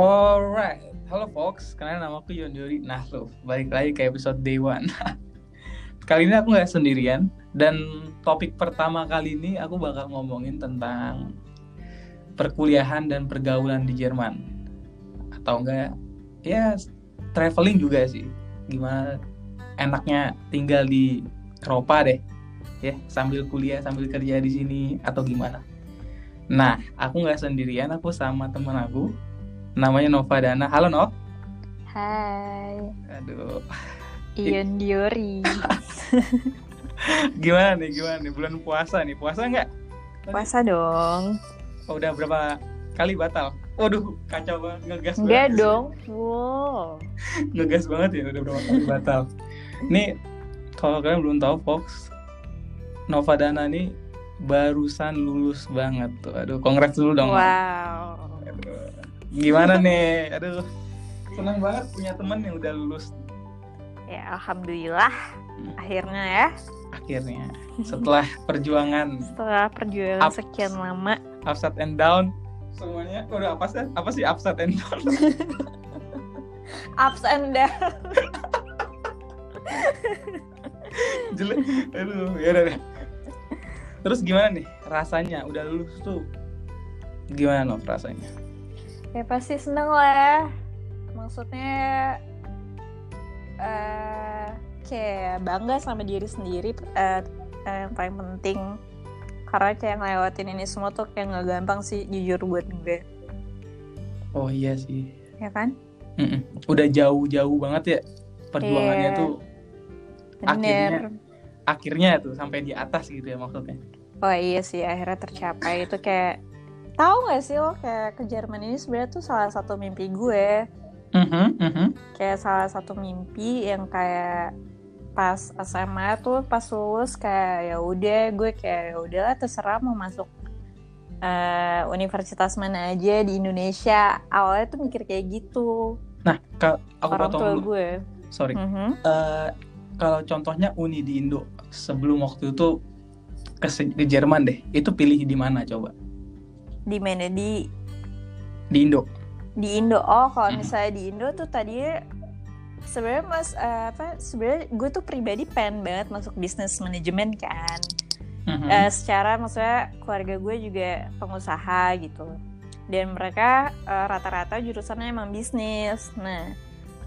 Alright, halo Fox, kenalin nama aku Yuri. Nahluf Balik lagi ke episode Day One. Kali ini aku nggak sendirian. Dan topik pertama kali ini aku bakal ngomongin tentang Perkuliahan dan pergaulan di Jerman. Atau enggak, ya traveling juga sih. Gimana enaknya tinggal di Eropa deh. Ya sambil kuliah sambil kerja di sini atau gimana. Nah aku nggak sendirian aku sama teman aku namanya Nova Dana. Halo Nov. Hai, aduh. Ion Diori. gimana nih gimana nih? Bulan puasa nih. Puasa nggak? Puasa dong. oh, udah berapa kali batal? Waduh kacau banget. Ngegas Enggak banget dong. Wow. ngegas banget ya udah berapa kali batal. Nih kalau kalian belum tahu Fox Nova Dana nih barusan lulus banget tuh. Aduh kongres dulu dong Wow. Gimana nih? Aduh, senang banget punya teman yang udah lulus. Ya alhamdulillah. Hmm. akhirnya ya. Akhirnya. Setelah perjuangan. Setelah perjuangan Ups. sekian lama. Upside and down. Semuanya udah apa sih? Apa sih upside and down? Ups and down. jelek. Aduh ya udah terus gimana nih rasanya? Udah lulus tuh. Gimana Nov rasanya Ya pasti seneng lah. Maksudnya eh kayak bangga sama diri sendiri eh, eh, yang paling penting karena kayak ngelewatin ini semua tuh kayak nggak gampang sih jujur buat gue oh iya sih ya kan Mm-mm. udah jauh-jauh banget ya perjuangannya Iya. tuh bener Akhirnya. akhirnya tuh sampai di atas gitu ya maksudnya oh iya sih akhirnya tercapai itu kayak tahu nggak sih lo kayak ke Jerman ini sebenarnya tuh salah satu mimpi gue Mhm, mhm. kayak salah satu mimpi yang kayak pas SMA tuh pas lulus kayak ya udah gue kayak ya udahlah terserah mau masuk eh, universitas mana aja di Indonesia awalnya tuh mikir kayak gitu Nah, ka- aku orang potong tua dulu. gue Sorry. Mhm. Eh, kalau contohnya Uni di Indo sebelum waktu itu ke, ke Jerman deh, itu pilih di mana coba? Di mana di Di Indo. di Indo oh kalau Mhm. misalnya di Indo tuh tadi sebenarnya mas eh, apa sebenarnya gue tuh pribadi pengen banget masuk bisnis manajemen kan Mhm. Eh, secara maksudnya keluarga gue juga pengusaha gitu dan mereka eh, rata-rata jurusannya emang bisnis nah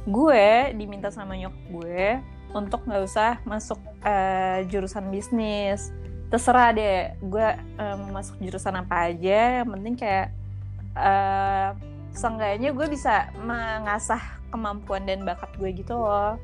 gue diminta sama nyok gue untuk nggak usah masuk eh, jurusan bisnis terserah deh gue eh, mau masuk jurusan apa aja yang penting kayak eh seenggaknya gue bisa mengasah kemampuan dan bakat gue gitu loh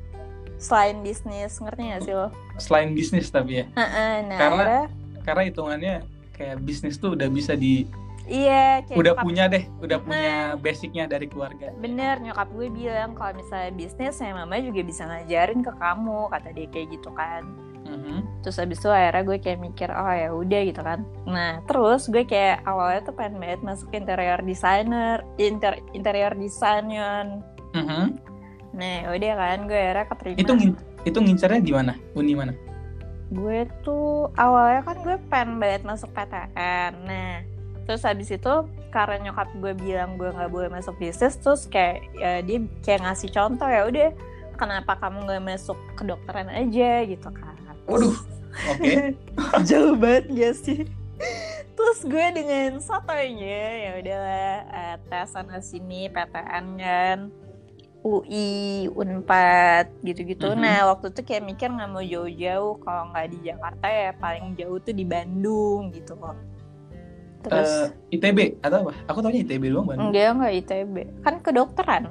selain bisnis ngerti gak sih lo? Selain bisnis tapi ya, Heeh, nah Karena- akhirnya- karena hitungannya kayak bisnis tuh udah bisa di, Iya, kayak udah nyokap- punya deh, udah punya basicnya dari keluarga. bener nyokap gue bilang kalau misalnya bisnis ya mama juga bisa ngajarin ke kamu kata dia kayak gitu kan Mhm. terus abis itu akhirnya gue kayak mikir oh ya udah gitu kan nah terus gue kayak awalnya tuh pengen banget masuk interior designer inter interior designer Mhm. nah udah kan gue akhirnya keterima Itu ngin- itu ngincernya di mana? Uni mana? gue tuh awalnya kan gue pengen banget masuk PTN nah terus habis itu karena nyokap gue bilang gue nggak boleh masuk bisnis terus kayak ya, dia kayak ngasih contoh ya udah kenapa kamu nggak masuk kedokteran aja gitu kan Waduh. Oke. jauh banget gak sih terus gue dengan sotonya ya udahlah eh, tes sana sini PTN kan UI Unpad gitu-gitu Mhm. nah waktu itu kayak mikir nggak mau jauh-jauh kalau nggak di Jakarta ya paling jauh tuh di Bandung gitu kok terus Eh, ITB atau apa? Aku taunya ITB doang Bandung. enggak enggak ITB kan kedokteran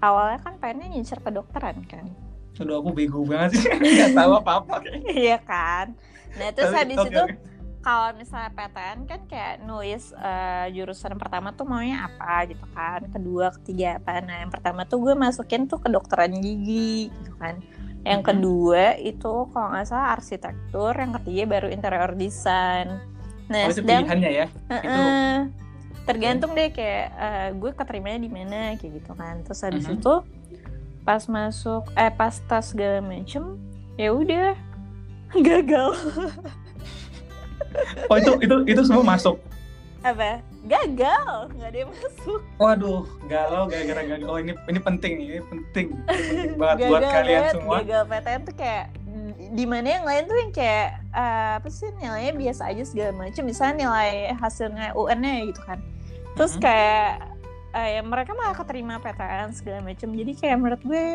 awalnya kan pengennya ngincer kedokteran kan Aduh aku bego banget sih, nggak tahu apa-apa. iya kan nah terus Tapi- habis oke, itu oke. kalau misalnya PTN kan kayak nulis eh, jurusan pertama tuh maunya apa gitu kan kedua ketiga apa nah yang pertama tuh gue masukin tuh kedokteran gigi gitu kan yang Mhm. kedua itu kalau nggak salah arsitektur yang ketiga baru interior design nah Oh, itu sedang pilihannya ya. Itu Heeh. tergantung deh kayak eh, gue keterimanya di mana kayak gitu kan terus habis Mhm. itu pas masuk eh pas tes segala macem ya udah gagal. Oh itu itu itu semua masuk. apa? Gagal nggak ada yang masuk. Waduh, galau gara-gara gagal. Oh ini ini penting nih, ini penting, ini penting banget buat gagal kalian banget, semua. gagal. PTN tuh kayak di mana yang lain tuh yang kayak eh, apa sih nilainya biasa aja segala macam misalnya nilai hasilnya UN-nya gitu kan. Terus kayak eh, ya mereka malah keterima PTN segala macam jadi kayak menurut gue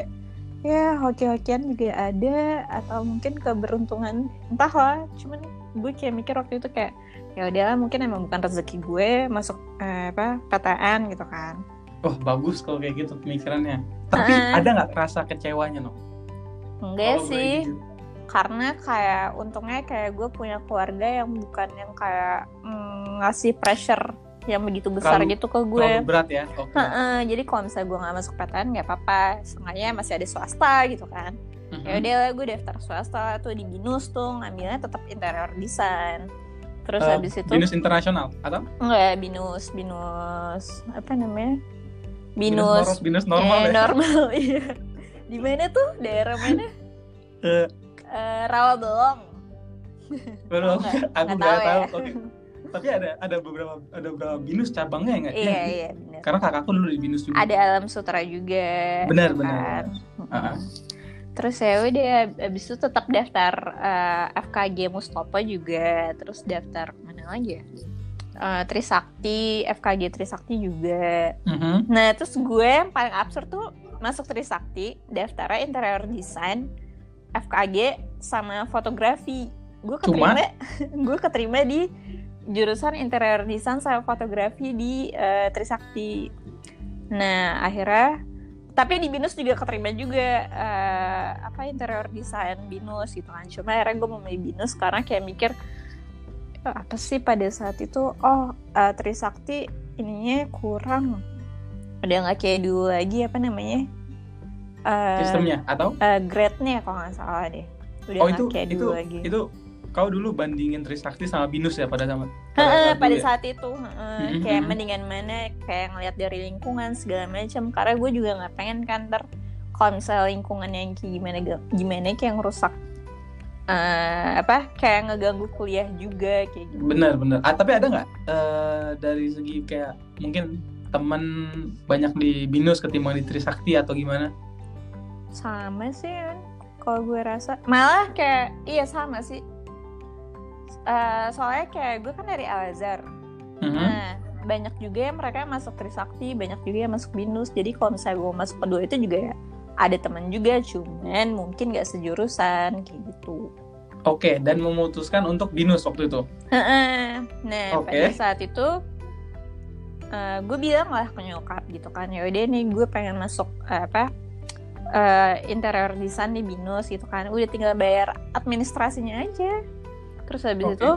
ya hoki-hokian juga ada atau mungkin keberuntungan entahlah cuman gue kayak mikir waktu itu kayak ya udahlah mungkin emang bukan rezeki gue masuk eh, apa PTN gitu kan Wah bagus kalau kayak gitu pemikirannya. Tapi Heeh. ada nggak rasa kecewanya no? enggak sih gitu. karena kayak untungnya kayak gue punya keluarga yang bukan yang kayak mm, ngasih pressure yang begitu besar Terlalu- gitu ke gue Terlalu berat ya. Oke. Heeh, jadi kalau misalnya gue nggak masuk PTN nggak apa-apa setengahnya masih ada swasta gitu kan Mhm. ya udah gue daftar swasta tuh di binus tuh ngambilnya tetap interior design terus Eh, habis itu Binus internasional atau enggak binus binus apa namanya binus, binus, binus normal eh, ya? normal iya di mana tuh daerah mana Eh, Eh, Rawabelong Belum, aku Nggak tahu ya. Oke. Tapi ada ada beberapa ada beberapa binus cabangnya nggak? iya Iya. iya benar Karena kakakku dulu di binus juga. ada alam sutra juga Benar, kan. benar. Mm-mm. Ah. terus ya udah abis itu tetap daftar eh, FKG Mustopo juga terus daftar mana lagi ya Eh, Trisakti FKG Trisakti juga Mhm. nah terus gue yang paling absurd tuh masuk Trisakti daftarnya interior design FKG sama fotografi gue keterima gue keterima di jurusan interior design sama fotografi di eh, Trisakti. Nah akhirnya tapi di binus juga keterima juga eh, apa interior design binus gitu kan. Cuma akhirnya gue memilih binus karena kayak mikir "Eh, apa sih pada saat itu? Oh eh, Trisakti ininya kurang. Udah nggak kayak dulu lagi apa namanya Eh, Sistemnya atau? eh, grade-nya kalau nggak salah deh. Udah Oh nggak itu kayak itu dulu lagi. itu kau dulu bandingin Trisakti sama binus ya pada zaman pada dulu ya? saat itu Mhm. kayak mendingan mana kayak ngeliat dari lingkungan segala macam karena gue juga nggak pengen kan ntar kalau misalnya lingkungan yang gimana gimana kayak ngerusak eh, apa kayak ngeganggu kuliah juga kayak gitu Benar benar. Ah, tapi ada nggak eh, dari segi kayak mungkin teman banyak di binus ketimbang di Trisakti atau gimana? sama sih kan kalau gue rasa malah kayak iya sama sih Eh, soalnya kayak gue kan dari Al Azhar Mhm. Nah, banyak juga yang mereka masuk Trisakti, banyak juga yang masuk Binus. Jadi kalau misalnya gue masuk kedua itu juga ya ada teman juga, cuman mungkin gak sejurusan kayak gitu. Oke, dan memutuskan untuk binus waktu itu. Heeh. Nah, Oke. pada saat itu eh, gue bilang lah ke nyokap gitu kan, ya udah nih gue pengen masuk eh, apa eh, interior design di Binus gitu kan, udah tinggal bayar administrasinya aja. Terus habis Oke. itu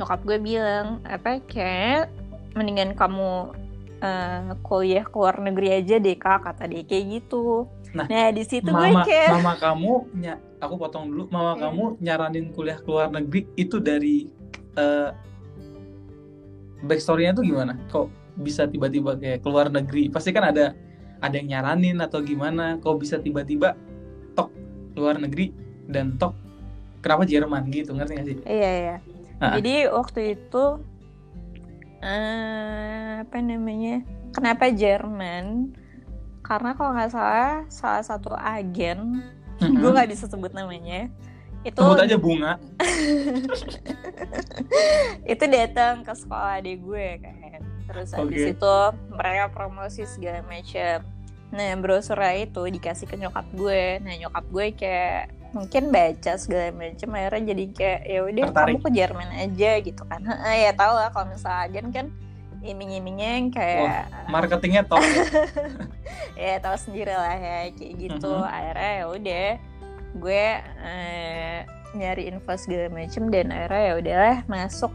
nyokap gue bilang apa kayak mendingan kamu eh, kuliah ke luar negeri aja deh kak kata dia kayak gitu. Nah, di situ gue kayak mama kamu nya aku potong dulu. Mama Iya. kamu nyaranin kuliah ke luar negeri itu dari eh backstory-nya tuh gimana? Kok bisa tiba-tiba kayak ke luar negeri? Pasti kan ada ada yang nyaranin atau gimana? Kok bisa tiba-tiba tok luar negeri dan tok kenapa Jerman gitu ngerti gak sih? Iya iya. Ah. Jadi waktu itu eh apa namanya? Kenapa Jerman? Karena kalau nggak salah salah satu agen, Mhm. gue nggak bisa sebut namanya, itu Sebut aja bunga. itu datang ke sekolah adik gue kan. Terus habis Oke. itu mereka promosi segala macam. Nah brosur itu dikasih ke nyokap gue. Nah nyokap gue kayak mungkin baca segala macam akhirnya jadi kayak ya udah kamu ke Jerman aja gitu kan. Ya tau lah kalau misalnya agen kan iming-imingnya yang kayak Marketingnya top. ya tahu sendiri lah ya kayak gitu Mhm. akhirnya ya udah gue eh, nyari info segala macem dan akhirnya ya udahlah masuk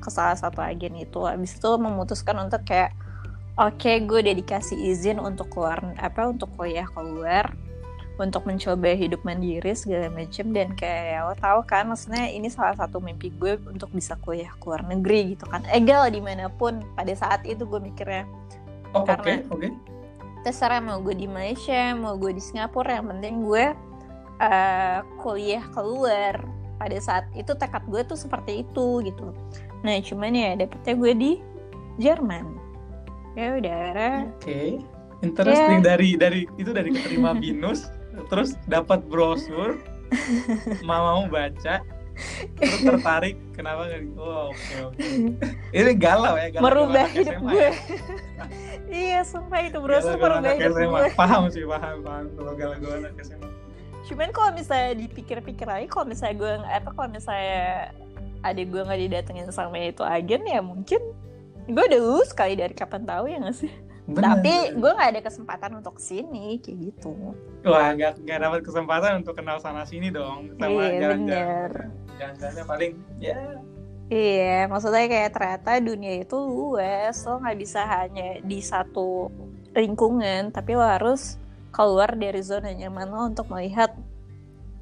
ke salah satu agen itu habis itu memutuskan untuk kayak oke gue udah dikasih izin untuk keluar apa untuk kuliah keluar untuk mencoba hidup mandiri segala macem dan kayak ya lo tahu kan maksudnya ini salah satu mimpi gue untuk bisa kuliah ke luar negeri gitu kan. Egal di mana pun pada saat itu gue mikirnya. Oh, oke, Karena- oke. terserah mau gue di Malaysia mau gue di Singapura yang penting gue eh, kuliah keluar. Pada saat itu tekad gue tuh seperti itu gitu. Nah cuman ya dapetnya gue di Jerman. Ya udah Oke. Interesting. Dari dari itu dari keterima binus terus dapat brosur mamamu baca terus tertarik kenapa gitu? oh, oke oke ini galau ya galau merubah hidup SMA gue ya. iya sumpah itu bro Galau-galau merubah hidup SMA. gue paham sih paham paham kalau galau-galau anak SMA cuman kalau misalnya dipikir-pikir lagi kalau misalnya gue apa kalau misalnya adik gue nggak didatengin sama itu agen ya mungkin gue udah lulus kali dari kapan tahu ya nggak sih Bener. tapi gue nggak ada kesempatan untuk sini kayak gitu wah nggak nggak dapat kesempatan untuk kenal sana sini dong sama Iya, jalan-jalan jalan-jalannya paling ya Iya, maksudnya kayak ternyata dunia itu luas, lo nggak bisa hanya di satu lingkungan, tapi lo harus keluar dari zona nyaman lo untuk melihat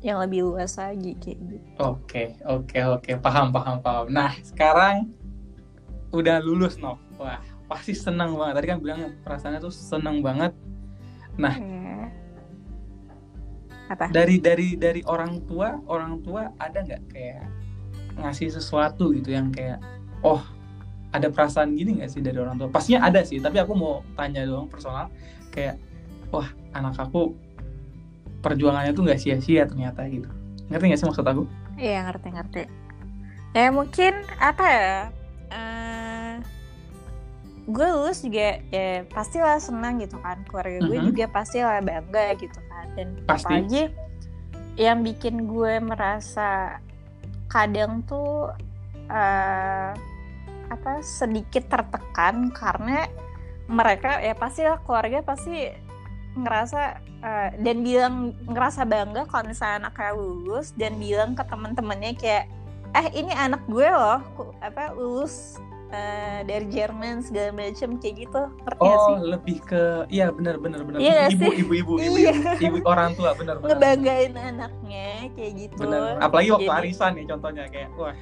yang lebih luas lagi kayak gitu. Oke, oke, oke, paham, paham, paham. Nah, sekarang udah lulus, Nov. Wah, pasti senang banget. Tadi kan bilang perasaannya tuh senang banget. Nah. Iya. Apa? Dari dari dari orang tua, orang tua ada nggak kayak ngasih sesuatu gitu yang kayak, oh, ada perasaan gini nggak sih dari orang tua? Pastinya ada sih, tapi aku mau tanya doang personal, kayak, wah, anak aku perjuangannya tuh nggak sia-sia ternyata gitu. Ngerti nggak sih maksud aku? Iya ngerti ngerti. Ya mungkin apa ya? eh, gue lulus juga ya pastilah senang gitu kan. Keluarga gue Mhm. juga pastilah bangga gitu kan. Dan Pasti. apalagi yang bikin gue merasa kadang tuh eh, apa sedikit tertekan karena mereka ya pastilah keluarga pasti ngerasa eh, dan bilang ngerasa bangga kalau misalnya anaknya lulus dan bilang ke teman-temannya kayak eh ini anak gue loh apa lulus eh, dari Jerman segala macem kayak gitu ngerti gak sih Oh, lebih ke iya benar benar benar. Iya nggak ibu, sih? ibu ibu ibu Iya. ibu ibu orang tua benar benar. ngebanggain anaknya kayak gitu Benar. Apalagi waktu Jadi- arisan nih contohnya kayak wah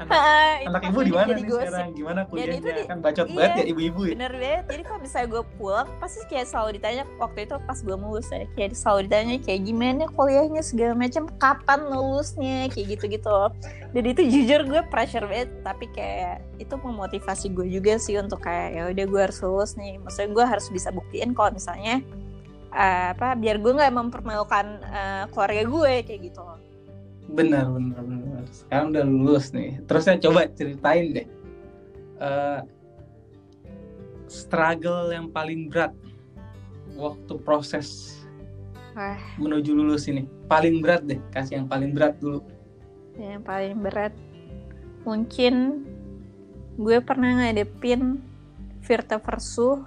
anak, itu anak ibu di mana jadi nih gosip. sekarang? Gimana itu kuliahnya? di- kan bacot iya. banget ya ibu-ibu ya. bener banget jadi kalau misalnya gue pulang pasti kayak selalu ditanya waktu itu pas gue lulus ya kayak selalu ditanya kayak gimana kuliahnya segala macam kapan lulusnya kayak gitu gitu dan itu jujur gue pressure banget tapi kayak itu memotivasi gue juga sih untuk kayak ya udah gue harus lulus nih maksudnya gue harus bisa buktiin kalau misalnya eh, apa biar gue nggak mempermalukan eh, keluarga gue kayak gitu Benar benar benar. Sekarang udah lulus nih. Terus saya coba ceritain deh. eh, struggle yang paling berat waktu proses Wah. menuju lulus ini. Paling berat deh, kasih yang paling berat dulu. yang paling berat mungkin gue pernah ngadepin Virta Versuh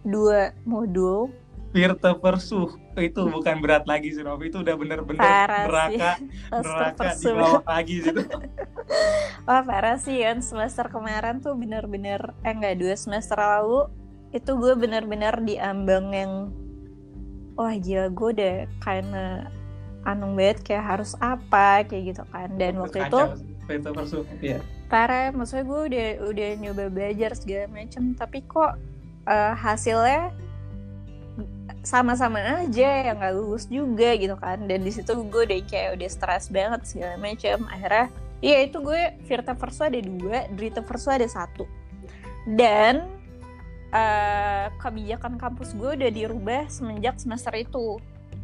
dua modul Virte Versuh itu bukan berat lagi sih Novi. Itu udah bener-bener neraka neraka di bawah lagi gitu Wah parah sih. Kan semester kemarin tuh bener-bener eh enggak dua semester lalu itu gue bener-bener di ambang yang wah gila gue udah karena anu banget kayak harus apa kayak gitu kan. Dan waktu itu Virte Versuh iya. Parah maksudnya gue udah udah nyoba belajar segala macem tapi kok eh, hasilnya sama-sama aja yang nggak lulus juga gitu kan. Dan di situ gue udah kayak udah stres banget segala macam akhirnya iya itu gue Virta Verso ada dua Drita Verso ada satu. Dan eh, kebijakan kampus gue udah dirubah semenjak semester itu.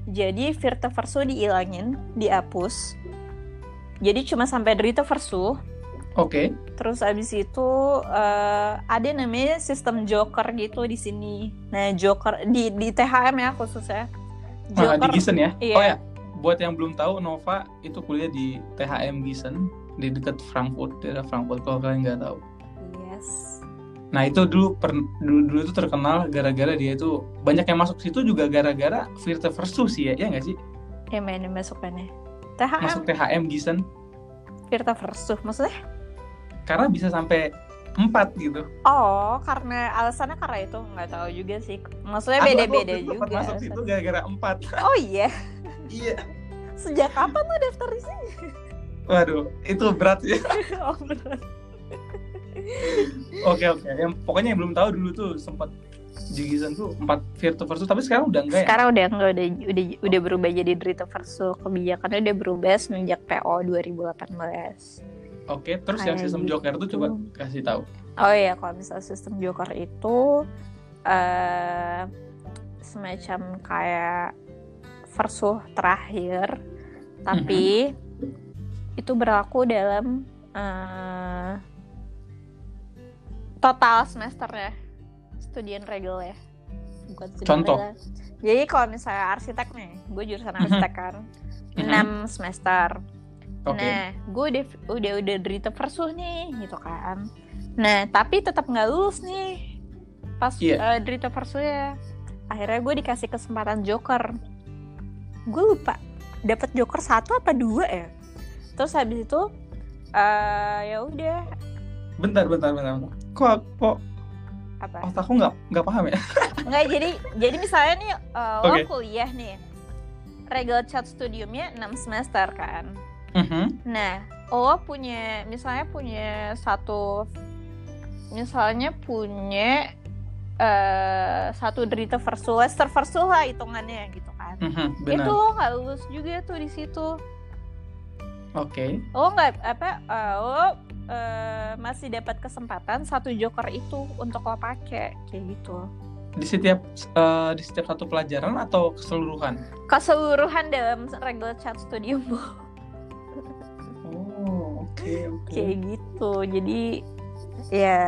Jadi Virta Verso diilangin dihapus. Jadi cuma sampai Drita Verso oke Terus abis itu eh, ada namanya sistem joker gitu di sini. Nah joker di di THM ya khususnya. Nah, di Gisen ya Iya. oh ya buat yang belum tahu Nova itu kuliah di THM Gisen di dekat Frankfurt daerah Frankfurt kalau kalian nggak tahu Yes. nah itu dulu per, dulu dulu itu terkenal gara-gara dia itu banyak yang masuk situ juga gara-gara Virte Versuh sih ya ya nggak sih Ya mana masukannya? THM masuk THM Gisen Virta Versuh maksudnya? Karena bisa sampai empat gitu Oh karena alasannya karena itu nggak tahu juga sih. Maksudnya Aku- aku beda-beda itu juga. masuk situ gara-gara empat Oh iya. iya Sejak kapan lo daftar di sini? waduh itu berat ya oh bener. oke oke yang pokoknya yang belum tahu dulu tuh sempat Jigisan tuh empat Virtu Versu tapi sekarang udah enggak ya Sekarang udah enggak udah udah udah berubah jadi Drita Verso. Kebijakannya udah berubah semenjak PO 2018. Oke terus yang sistem gitu. Joker tuh coba kasih tahu Oh iya, kalau misalnya sistem Joker itu eh semacam kayak versuh terakhir, tapi itu berlaku dalam eh total semester ya, studian regel ya, bukan Contoh. regel. Jadi kalau misalnya arsitek nih, gue jurusan Mhm. arsitek kan, Mhm. 6 semester. Oke Nah, gue udah udah udah derita versuh nih, gitu kan. Nah, tapi tetap nggak lulus nih pas Iya. eh, derita versuh ya. Akhirnya gue dikasih kesempatan joker. Gue lupa dapat joker satu apa dua ya. Terus habis itu eh ya udah bentar bentar bentar kok kok apa? otakku nggak nggak paham ya Nggak jadi jadi misalnya nih eh, Oke. lo kuliah nih. Regal chat studiumnya 6 semester kan. Mhm. Nah, lo punya misalnya punya satu misalnya punya eh satu derita versus Lester versus lah hitungannya gitu kan. Mhm, Itu benar lo nggak lulus juga tuh di situ. oke Lo nggak apa eh, lo eh, masih dapat kesempatan satu joker itu untuk lo pakai kayak gitu. di setiap eh, di setiap satu pelajaran atau keseluruhan Keseluruhan dalam regular chat studium oh oke oke kayak gitu. Jadi ya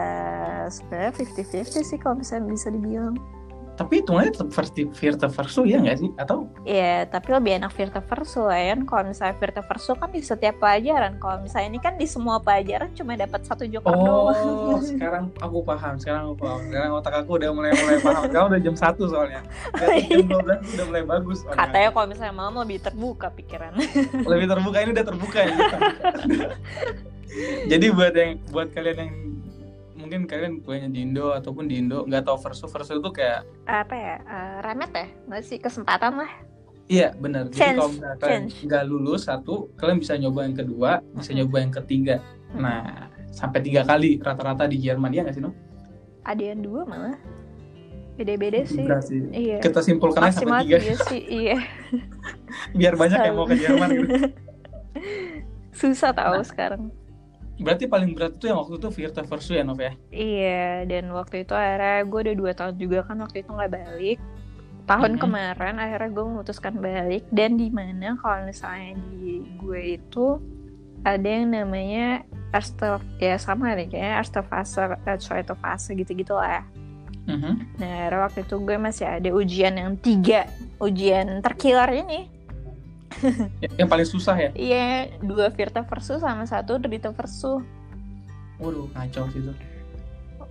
sebenarnya 50-50 sih kalau misalnya bisa dibilang. Tapi hitungannya tetap versi Virta Versu ya nggak sih atau Ya, tapi lebih enak Virta Verso ya kan. Kalau misalnya Virta Verso kan di setiap pelajaran. Kalau misalnya ini kan di semua pelajaran cuma dapat satu joker doang. Oh, sekarang aku paham. Sekarang aku paham. Sekarang otak aku udah mulai mulai paham. Sekarang udah jam 1 soalnya. Dari jam 12 udah mulai bagus. soalnya. Katanya kalau misalnya malam lebih terbuka pikiran. lebih terbuka ini udah terbuka ya. Jadi buat yang buat kalian yang mungkin kalian kuliahnya di Indo ataupun di Indo nggak tahu versu versu itu kayak Apa ya? eh, remet ya? Nggak sih kesempatan lah. iya benar. Jadi kalau kalian nggak lulus satu, kalian bisa nyoba yang kedua, bisa nyoba yang ketiga. Nah sampai tiga kali rata-rata di Jerman ya nggak sih no? Ada yang dua malah. Beda-beda sih. Sih. Iya. Kita simpulkan aja sampai tiga tiga sih. Iya. biar banyak yang mau ke Jerman gitu. Susah tahu Nah. sekarang. Berarti paling berat itu yang waktu itu Virta Versu ya Nov ya? Iya, dan waktu itu akhirnya gue udah dua tahun juga kan waktu itu nggak balik. Tahun Mhm. kemarin akhirnya gue memutuskan balik dan di mana kalau misalnya di gue itu ada yang namanya Erste ya sama nih kayaknya Erste Fase, gitu-gitu lah. Mhm. Nah, akhirnya waktu itu gue masih ada ujian yang tiga, ujian terkiller ini. Ya- Yang paling susah ya? Iya, dua Virta Versus sama satu Derita Versus. Waduh, kacau sih itu.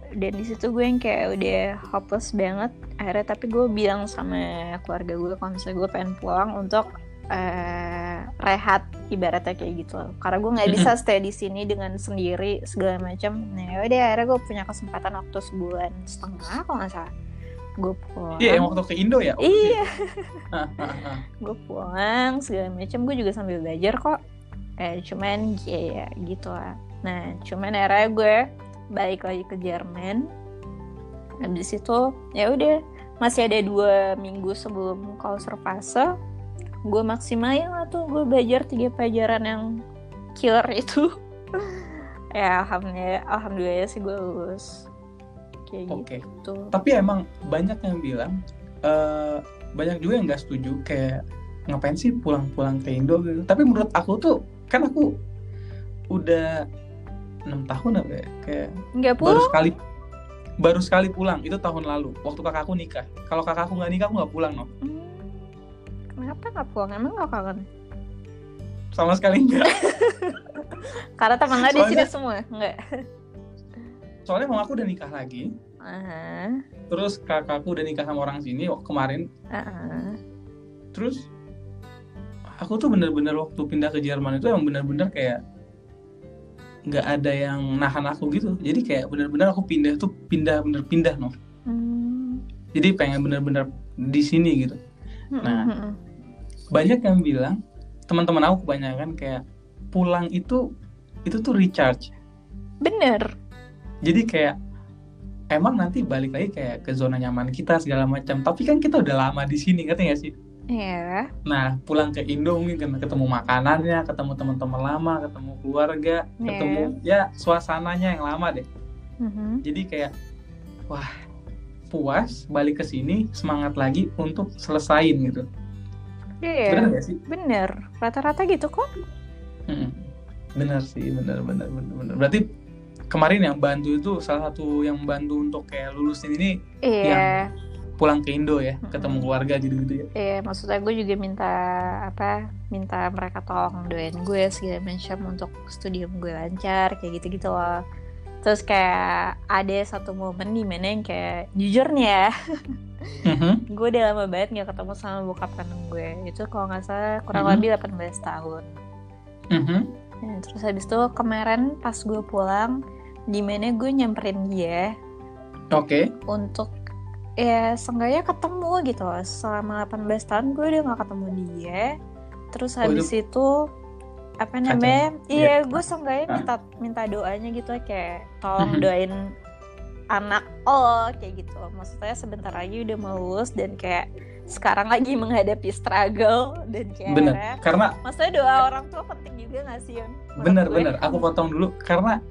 dan di situ gue yang kayak udah hopeless banget akhirnya tapi gue bilang sama keluarga gue kalau misalnya gue pengen pulang untuk eh, rehat ibaratnya kayak gitu loh. karena gue nggak bisa stay di sini dengan sendiri segala macam nah udah akhirnya gue punya kesempatan waktu sebulan setengah kalau nggak salah gue pulang. Iya, yang waktu ke Indo ya? Iya. Gue pulang segala macam gue juga sambil belajar kok. Eh cuman ya, ya gitu lah. Nah cuman akhirnya gue balik lagi ke Jerman. Habis itu ya udah masih ada dua minggu sebelum klauser fase gue maksimalin lah tuh. Gue belajar tiga pelajaran yang killer itu. Ya alhamdulillah alhamdulillah sih gue lulus kayak Oke. gitu. Tapi emang banyak yang bilang, eh banyak juga yang nggak setuju kayak ngapain sih pulang-pulang ke Indo? gitu. Tapi menurut aku tuh, kan aku udah enam tahun apa ya, kayak nggak baru pulang? sekali baru sekali pulang. Itu tahun lalu waktu kakakku nikah. Kalau kakakku nggak nikah aku nggak pulang no. Hmm, kenapa nggak pulang? Emang nggak kangen? Sama sekali enggak Karena teman di sini semua, enggak? Soalnya mama aku udah nikah lagi Aha, terus kakakku udah nikah sama orang sini waktu kemarin aha. terus aku tuh bener-bener waktu pindah ke Jerman itu emang bener-bener kayak nggak ada yang nahan aku gitu jadi kayak bener-bener aku pindah tuh pindah bener pindah no Hmm. jadi pengen bener-bener di sini gitu Nah. Mm-mm. banyak yang bilang teman-teman aku kebanyakan kayak pulang itu itu tuh recharge bener. Jadi kayak emang nanti balik lagi kayak ke zona nyaman kita segala macam tapi kan kita udah lama di sini ngerti gak sih Iya. nah pulang ke Indo mungkin karena ketemu makanannya ketemu teman-teman lama ketemu keluarga Iya. ketemu ya suasananya yang lama deh Mhm. jadi kayak wah puas balik ke sini semangat lagi untuk selesain gitu Iya. bener gak sih Bener. Rata-rata gitu kok. Mm-mm. bener sih bener bener bener bener berarti kemarin yang bantu itu salah satu yang bantu untuk kayak lulusin ini Iya. pulang ke Indo ya Mm-mm. ketemu keluarga gitu gitu ya Iya, maksudnya gue juga minta apa? Minta mereka tolong doain gue segala macam untuk studium gue lancar kayak gitu-gitu loh. Terus kayak ada satu momen di mana yang kayak jujur nih ya, Mhm. gue udah lama banget nggak ketemu sama bokap kandung gue. Itu kalau nggak salah kurang Mhm. lebih 18 tahun. Mhm. Nah, terus habis itu kemarin pas gue pulang, di mana gue nyamperin dia oke untuk ya seenggaknya ketemu gitu loh selama 18 tahun gue udah gak ketemu dia terus Oh, habis itu apa Kacau. namanya iya Iya. gue seenggaknya Hah? minta minta doanya gitu kayak tolong Mhm. doain anak oh kayak gitu maksudnya sebentar lagi udah mau lulus dan kayak sekarang lagi menghadapi struggle dan kayak bener karena maksudnya doa orang tua penting juga gak sih Yon? Menurut bener gue. bener aku potong dulu karena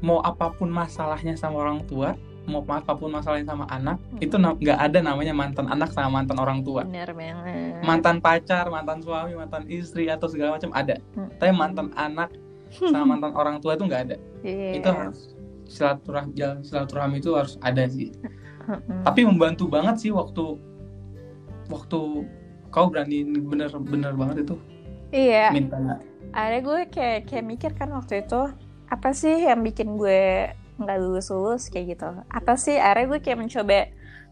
mau apa pun masalahnya sama orang tua mau apa pun masalahnya sama anak Mhm. itu nggak ada namanya mantan anak sama mantan orang tua bener banget mantan pacar mantan suami mantan istri atau segala macam ada Hmm. tapi mantan anak sama mantan orang tua itu nggak ada Iya. itu harus silaturahmi silaturahmi itu harus ada sih Mm-mm. tapi membantu banget sih waktu waktu kau berani bener-bener banget itu iya minta ada gue kayak kayak mikir kan waktu itu apa sih yang bikin gue nggak lulus lulus kayak gitu. Apa sih? Akhirnya gue kayak mencoba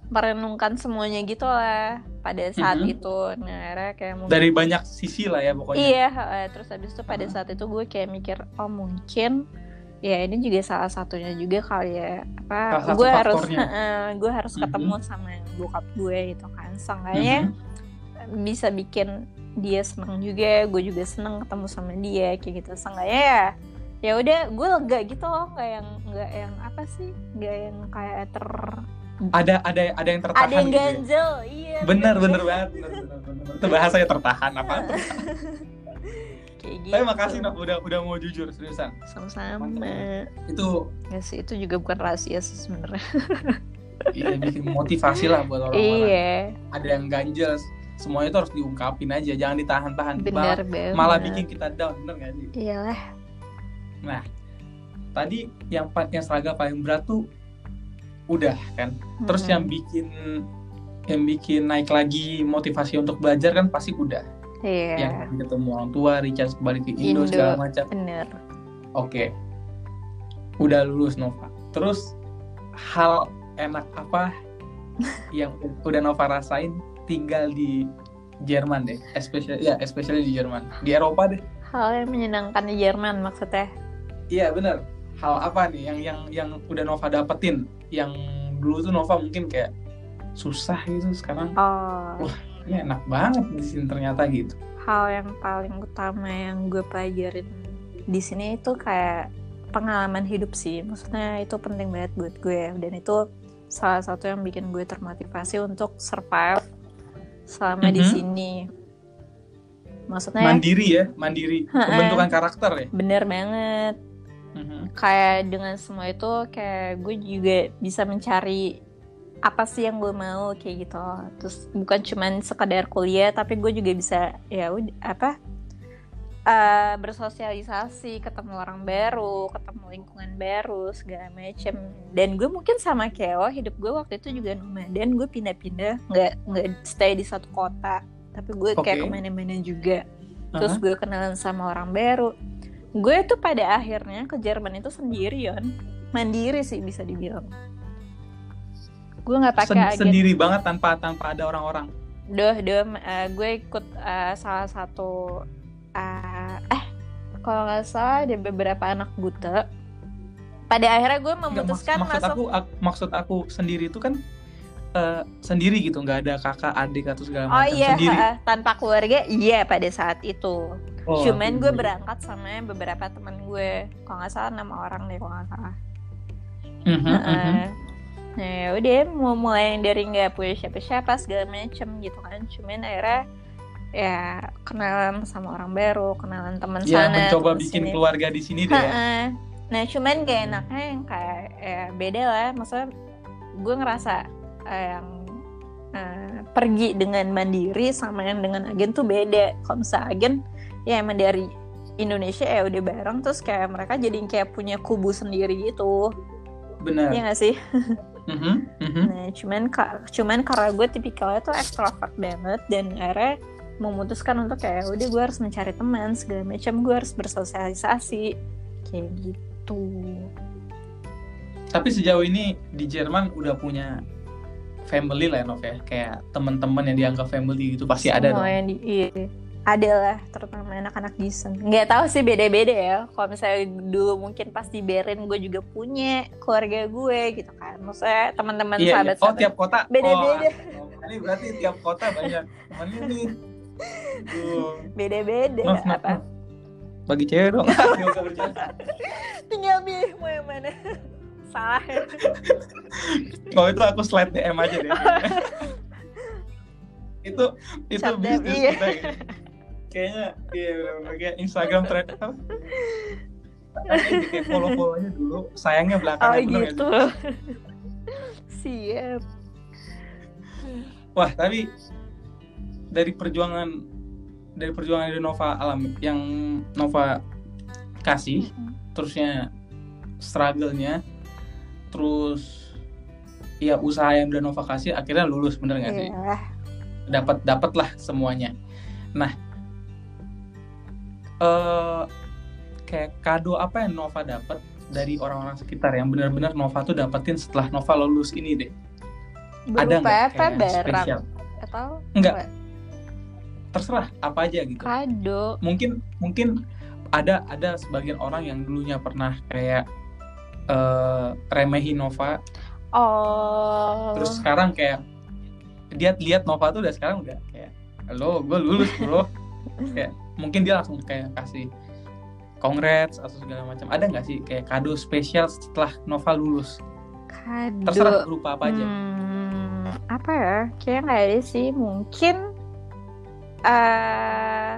merenungkan semuanya gitu lah pada saat Mhm. itu. Nah akhirnya kayak mungkin dari banyak sisi lah ya pokoknya. Iya terus habis itu pada Mhm. saat itu gue kayak mikir oh mungkin ya ini juga salah satunya juga kali ya. Apa gue harus eh, gue harus Mhm. ketemu sama bokap gue gitu kan. Seenggaknya Mhm. bisa bikin dia seneng juga gue juga seneng ketemu sama dia kayak gitu. Seenggaknya ya ya udah gue lega gitu loh nggak yang nggak yang apa sih nggak yang kayak ter ada ada ada yang tertahan ada yang gitu ya. ganjel iya bener bener banget bener, bener, bener, bener. itu bahasanya tertahan apa? Tuh kayak gitu. Tapi makasih Nok udah udah mau jujur seriusan. Sama-sama. Itu ya sih itu juga bukan rahasia sih sebenarnya. Ya, bikin motivasi lah buat orang-orang. Iya. Ada yang ganjel semuanya itu harus diungkapin aja jangan ditahan-tahan. Benar malah, banget. malah bikin kita down bener gak sih? Iyalah nah tadi yang yang struggle paling berat tuh udah kan? Terus Mm-mm. yang bikin yang bikin naik lagi motivasi untuk belajar kan pasti udah. Iya. Yang ketemu orang tua Richard kembali ke Indo, Indo. segala macam. bener. Oke. Udah lulus Nova. Terus hal enak apa yang udah Nova rasain tinggal di Jerman deh especially ya especially di Jerman. Di Eropa deh. Hal yang menyenangkan di Jerman maksudnya iya bener. Hal apa nih yang yang yang udah Nova dapetin? Yang dulu tuh Nova mungkin kayak susah gitu sekarang oh. Wah. ini enak banget di sini ternyata gitu. Hal yang paling utama yang gue pelajarin di sini itu kayak pengalaman hidup sih. Maksudnya itu penting banget buat gue. Dan itu salah satu yang bikin gue termotivasi untuk survive selama di Mhm. sini. Maksudnya mandiri ya mandiri. Pembentukan karakter ya. Bener banget Mhm. kayak dengan semua itu kayak gue juga bisa mencari apa sih yang gue mau kayak gitu terus bukan cuman sekedar kuliah tapi gue juga bisa ya udah apa eh, bersosialisasi ketemu orang baru ketemu lingkungan baru segala macem dan gue mungkin sama kayak lo hidup gue waktu itu juga nomaden gue pindah-pindah nggak nggak stay di satu kota tapi gue kayak Oke. ke mana-mana juga terus Aha. gue kenalan sama orang baru gue tuh pada akhirnya ke Jerman itu sendirian mandiri sih bisa dibilang. Gue nggak pakai Sen- agen. sendiri banget tanpa tanpa ada orang-orang. Doh doh eh, gue ikut eh, salah satu eh eh kalau nggak salah ada beberapa anak buta. Pada akhirnya gue Nggak, memutuskan maksud masuk aku ak- maksud aku sendiri itu kan sendiri gitu. Nggak ada kakak adik atau segala oh macam. iya sendiri. tanpa keluarga iya pada saat itu Oh, cuman gue sendiri. berangkat sama beberapa teman gue kalau nggak salah enam orang deh kalau nggak salah Mhm, mhm. Heeh. nah udah mau mulai dari nggak punya siapa-siapa segala macem gitu kan cuman akhirnya ya kenalan sama orang baru kenalan teman Ya sana mencoba bikin sini. keluarga di sini deh ya. Nah cuman gak enaknya yang kayak ya beda lah Maksudnya gue ngerasa eh, yang eh, pergi dengan mandiri sama yang dengan agen tuh beda Kalau misalnya agen ya emang dari Indonesia ya udah bareng Terus kayak mereka jadi kayak punya kubu sendiri gitu Benar. Iya gak sih? Mhm, mhm. Nah cuman, cuman karena gue tipikalnya tuh extrovert banget Dan akhirnya memutuskan untuk kayak udah gue harus mencari teman segala macam gue harus bersosialisasi kayak gitu Tapi sejauh ini di Jerman udah punya family lah ya Nov ya. Kayak teman-teman yang dianggap family gitu pasti ada Semua dong. yang di, iya. Ada lah terutama anak-anak desain nggak tahu sih beda-beda ya kalau misalnya dulu mungkin pas di Berlin gue juga punya keluarga gue gitu kan maksudnya teman-teman Iya, iya. sahabat Oh tiap kota. Beda-beda. Oh, ini berarti tiap kota banyak temannya nih. Tuh. beda-beda Maaf, maaf, apa maaf. Bagi cewek dong. Tinggal milih mau yang mana salah Kalau itu aku slide DM aja deh. itu itu bisnis iya. kita ya. Kayaknya iya benar-benar kayak Instagram trend kayak follow-follow aja dulu. Sayangnya oh belakangan sih? gitu siap Wah, tapi dari perjuangan dari perjuangan dari Nova alami yang Nova kasih, terusnya struggle-nya, terus ya usaha yang udah Nova kasih akhirnya lulus bener nggak sih? Iya. Dapat dapat lah semuanya. Nah, eh kayak kado apa yang Nova dapat dari orang-orang sekitar yang benar-benar Nova tuh dapetin setelah Nova lulus ini deh? Ada berupa nggak apa kayak spesial? atau Enggak. Terserah apa aja gitu. kado mungkin mungkin ada ada sebagian orang yang dulunya pernah kayak eh remehin Nova oh terus sekarang kayak dia lihat Nova tuh udah sekarang udah kayak lo gue lulus bro kayak mungkin dia langsung kayak kasih congrats atau segala macam ada nggak sih kayak kado spesial setelah Nova lulus kado terserah berupa apa aja Hmm, apa ya? Kayaknya nggak ada sih. Mungkin eh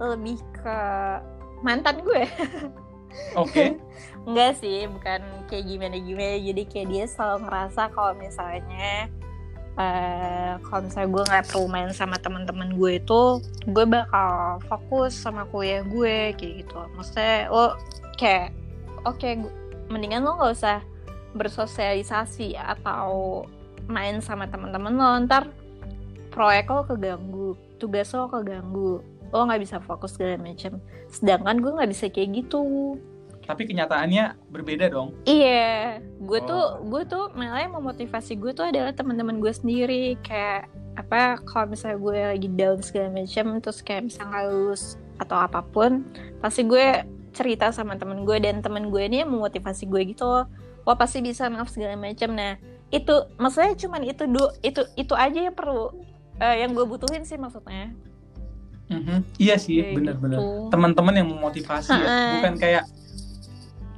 lebih ke mantan gue. oke Enggak sih, bukan kayak gimana-gimana. Jadi kayak dia selalu ngerasa kalau misalnya eh kalau misalnya gue nggak perlu main sama teman-teman gue itu, gue bakal fokus sama kuliah gue kayak gitu. Maksudnya lo kayak oke, gu- mendingan lo nggak usah bersosialisasi atau main sama teman-teman lo. Ntar proyek lo keganggu tugas lo keganggu. Lo nggak bisa fokus segala macam. Sedangkan gue nggak bisa kayak gitu tapi kenyataannya berbeda dong. Iya. Gue tuh Oh. gue tuh malah yang memotivasi gue tuh adalah teman-teman gue sendiri. Kayak apa kalau misalnya gue lagi down segala macam terus kayak misalnya nggak lulus atau apa pun pasti gue cerita sama temen gue dan temen gue ini yang memotivasi gue gitu loh. Wah pasti bisa maaf segala macam nah itu maksudnya cuman itu du itu itu aja yang perlu eh, yang gue butuhin sih maksudnya. Mhm. iya sih benar-benar. gitu. teman-teman yang memotivasi ya. Bukan kayak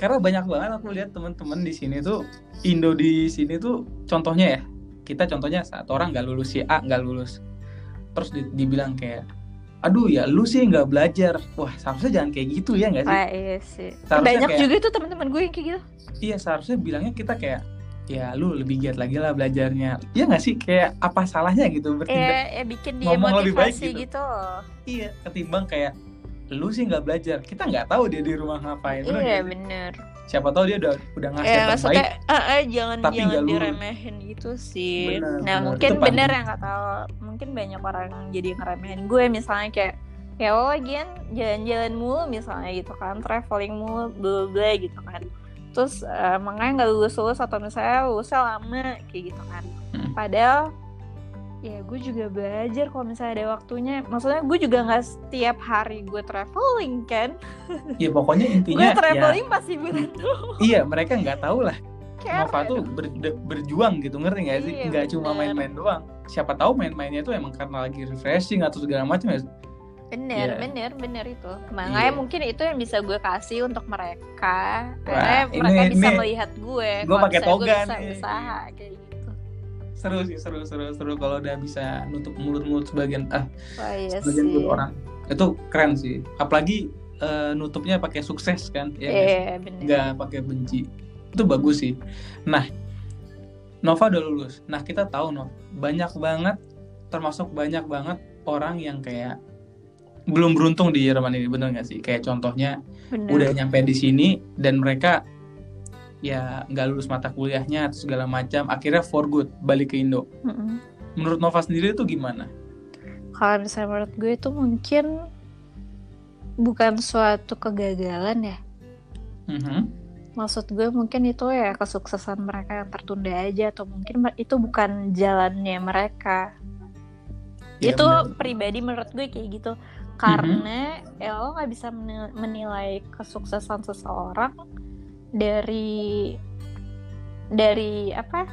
karena banyak banget aku lihat teman-teman di sini tuh Indo di sini tuh contohnya ya kita contohnya satu orang nggak lulus si A nggak lulus. Terus di- dibilang kayak aduh ya lu sih nggak belajar. Wah seharusnya jangan kayak gitu ya nggak sih? Wah, iya sih. Seharusnya banyak kayak- juga tuh teman-teman gue yang kayak gitu. Iya seharusnya bilangnya kita kayak ya lu lebih giat lagi lah belajarnya. Ya nggak sih? Kayak apa salahnya gitu bertindak ya, ya bikin dia ngomong lebih baik gitu. gitu. Iya ketimbang kayak lu sih nggak belajar. Kita nggak tahu dia di rumah ngapain bener iya sih? bener. Siapa tahu dia udah udah ngasih yang terbaik maksudnya eh, eh, jangan tapi jangan diremehin gitu sih. Bener, nah bener. mungkin Itu bener yang nggak tahu mungkin banyak orang yang jadi ngeremehin gue misalnya kayak ya lo lagian jalan-jalan mulu misalnya gitu kan traveling mulu bla bla gitu kan. Terus eh, makanya nggak lulus lulus atau misalnya lulusnya lama kayak gitu kan. Hmm. padahal ya gue juga belajar kalau misalnya ada waktunya. Maksudnya gue juga nggak setiap hari gue traveling kan? Ya pokoknya gue intinya ya. traveling pasti bulan doang iya mereka nggak tahu lah. Care Nova tuh dong. ber- de- berjuang gitu ngerti nggak sih? Iya, nggak cuma main-main doang. Siapa tahu main-mainnya itu emang karena lagi refreshing atau segala macam ya. Bener Iya. bener bener itu. Makanya Iya. mungkin itu yang bisa gue kasih untuk mereka. Wah, karena ini- mereka bisa ini melihat gue kalau pakai toga gue bisa nih. usaha kayak gitu seru sih seru seru seru kalau udah bisa nutup mulut-mulut sebagian ah wah iya sebagian sih. orang. Itu keren sih. Apalagi eh, nutupnya pakai sukses kan ya sih? iya nggak pakai benci. Itu bagus sih. Nah Nova udah lulus. Nah kita tahu Nov banyak banget termasuk banyak banget orang yang kayak belum beruntung di Jerman ini bener nggak sih? Kayak contohnya bener. udah nyampe di sini dan mereka ya nggak lulus mata kuliahnya atau segala macam akhirnya for good balik ke Indo Mm-mm. menurut Nova sendiri itu gimana kalau misalnya menurut gue itu mungkin bukan suatu kegagalan ya Mhm. maksud gue mungkin itu ya kesuksesan mereka yang tertunda aja atau mungkin itu bukan jalannya mereka Iya, itu benar. pribadi menurut gue kayak gitu karena ya lo nggak bisa meni- menilai kesuksesan seseorang dari dari apa?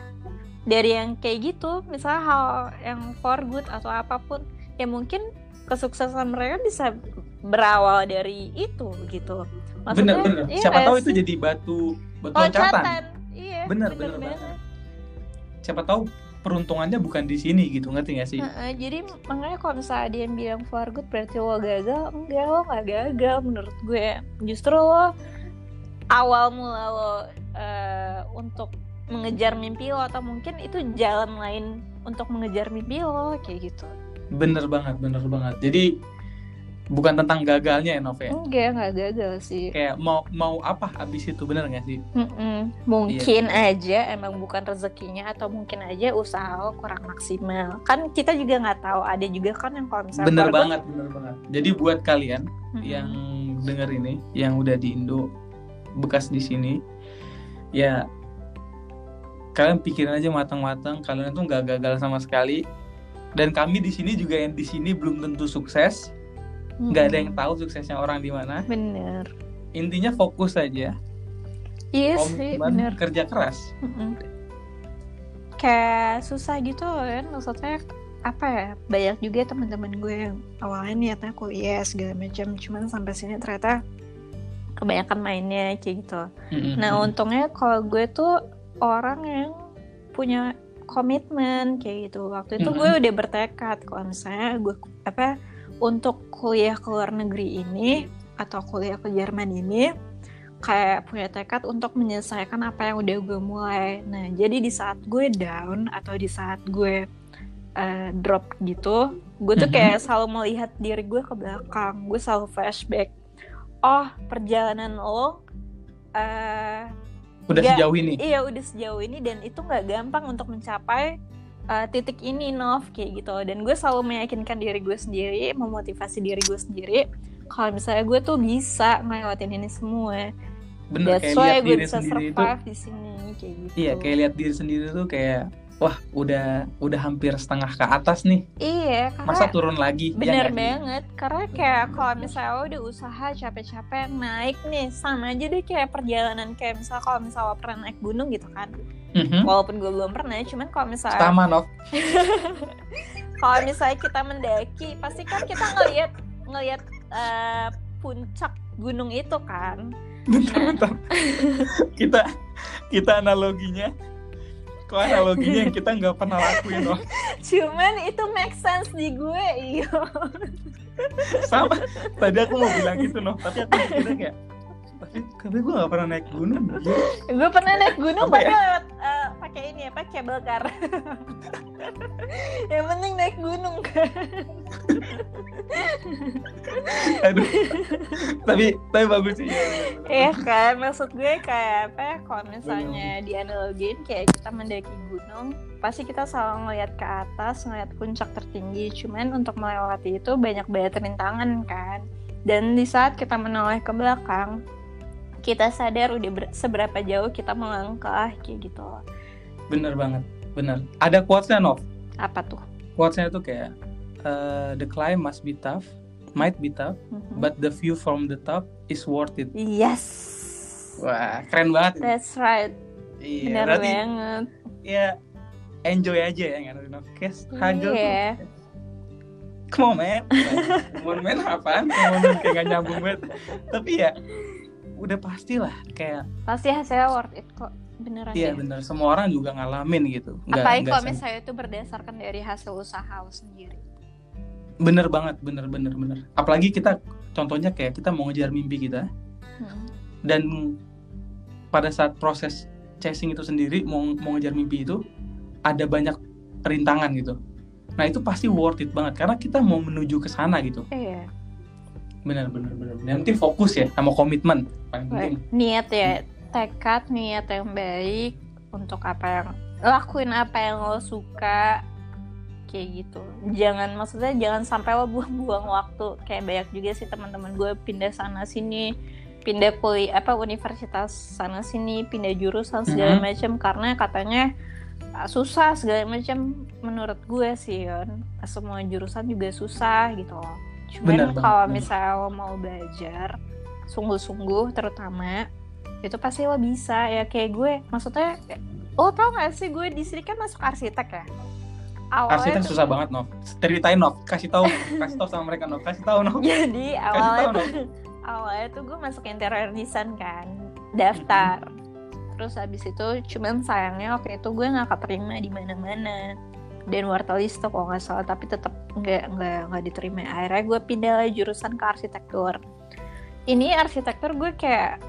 Dari yang kayak gitu misalnya hal yang for good atau apa pun ya mungkin kesuksesan mereka bisa berawal dari itu gitu. Bener bener. iya siapa tahu itu jadi batu batu loncatan. iya Bener, bener, bener banget. siapa tahu peruntungannya bukan di sini gitu ngerti gak sih? Heeh, jadi makanya kalau misalnya dia yang bilang for good berarti lo gagal. Enggak lo nggak gagal menurut gue. Justru lo awal mula lo eh, untuk mengejar mimpi lo atau mungkin itu jalan lain untuk mengejar mimpi lo kayak gitu? Bener banget bener banget. Jadi bukan tentang gagalnya ya Nov ya enggak nggak gagal sih. Kayak mau mau apa habis itu bener gak sih? Mm-mm. mungkin aja emang bukan rezekinya atau mungkin aja usaha lo kurang maksimal. Kan kita juga nggak tahu ada juga kan yang misalnya bener banget bener banget. Jadi buat kalian Mm-mm. yang denger ini yang udah di Indo bekas di sini ya kalian pikirin aja matang-matang kalian tuh nggak gagal sama sekali. Dan kami di sini juga yang di sini belum tentu sukses. Nggak ada yang tahu suksesnya orang di mana. Bener. Intinya fokus aja. Iya sih komitmen bener. kerja keras. Mm-mm. kayak susah gitu kan maksudnya apa ya banyak juga teman-teman gue yang awalnya niatnya kuliah segala macam. Cuman sampai sini ternyata kebanyakan mainnya kayak gitu Mm-mm. nah untungnya kalau gue tuh orang yang punya komitmen kayak gitu waktu itu Mm-mm. gue udah bertekad kalau misalnya gue apa untuk kuliah ke luar negeri ini atau kuliah ke Jerman ini kayak punya tekad untuk menyelesaikan apa yang udah gue mulai. Nah, jadi di saat gue down atau di saat gue eh, drop gitu, gue tuh kayak selalu melihat diri gue ke belakang. Gue selalu flashback. Oh, perjalanan lo eh udah nggak- sejauh ini? iya udah sejauh ini dan itu nggak gampang untuk mencapai uh, titik ini Nov kayak gitu. Dan gue selalu meyakinkan diri gue sendiri memotivasi diri gue sendiri kalau misalnya gue tuh bisa ngelewatin ini semua. Bener that's kayak why lihat gue diri bisa sendiri itu survive di sini kayak gitu. iya kayak lihat diri sendiri tuh kayak wah udah udah hampir setengah ke atas nih. Iya karena masa turun lagi? Ya bener sih? banget. Karena kayak kalau misalnya udah usaha capek-capek naik nih sama aja deh kayak perjalanan kayak misalnya kalau misalnya pernah naik gunung gitu kan. Mhm. walaupun gue belum pernah cuman kalau misalnya sama Nov. Kalau misalnya kita mendaki pasti kan kita ngelihat ngelihat eh, puncak gunung itu kan. Bentar bentar. Kita kita analoginya kok analoginya yang kita nggak pernah lakuin Nov cuman itu make sense di gue iya sama. Tadi aku mau bilang gitu Nov tapi aku mikirnya kayak tapi tapi gue nggak pernah naik gunung gue pernah naik gunung Apa tapi ya? lewat eh, pakai ini apa? Cable car. Yang penting naik gunung. Kan aduh. Tapi tapi bagus sih. Ya, Iya kan, maksud gue kayak apa ya, kalau misalnya dianalogin kayak kita mendaki gunung, pasti kita selalu ngeliat ke atas, ngeliat puncak tertinggi. Cuman untuk melewati itu banyak banget rintangan kan. Dan di saat kita menoleh ke belakang, kita sadar udah ber- seberapa jauh kita melangkah kayak gitu. loh. bener banget bener ada quotesnya Nov Apa tuh? quotesnya tuh kayak eh, the climb must be tough might be tough Mhm. but the view from the top is worth it Yes. wah keren banget That's right. iya Benar berarti banget. ya enjoy aja ya nggak Nov Kayak struggle tuh Iya. Kemomen. Kemomen apaan? Kemomen kayak gak nyambung banget. Tapi ya udah pastilah kayak pasti hasilnya worth it kok beneran iya deh. bener semua orang juga ngalamin gitu. Nggak- apalagi kalau misalnya itu berdasarkan dari hasil usaha lo sendiri bener banget bener bener bener. Apalagi kita contohnya kayak kita mau ngejar mimpi kita Hmm. dan pada saat proses chasing itu sendiri mau mau ngejar mimpi itu ada banyak rintangan gitu. Nah itu pasti worth it banget karena kita mau menuju ke sana gitu. iya Bener bener bener. Yang penting fokus ya sama komitmen. Paling penting. niat ya tekad niat yang baik untuk apa yang lakuin apa yang lo suka kayak gitu. Jangan maksudnya jangan sampai lo buang-buang waktu. Kayak banyak juga sih teman-teman gue pindah sana sini pindah kuliah apa universitas sana sini pindah jurusan segala Mhm. macam. Karena katanya ah, susah segala macam menurut gue sih Yon. Semua jurusan juga susah gitu loh. Benar cuman kalau lo mau belajar sungguh-sungguh terutama itu pasti lo bisa ya. Kayak gue maksudnya lo tau gak sih gue di sini kan masuk arsitek ya? Awalnya Arsitek tuh- susah banget Nov. Ceritain Nov, kasih tahu, kasih tahu sama mereka Nov, kasih tahu Nov. jadi awalnya tuh awalnya tuh gue masuk interior design kan daftar. Terus habis itu cuman sayangnya waktu itu gue nggak keterima di mana-mana dan tuh kalau nggak salah tapi tetap nggak nggak nggak diterima akhirnya gue pindah lah jurusan ke arsitektur ini arsitektur gue kayak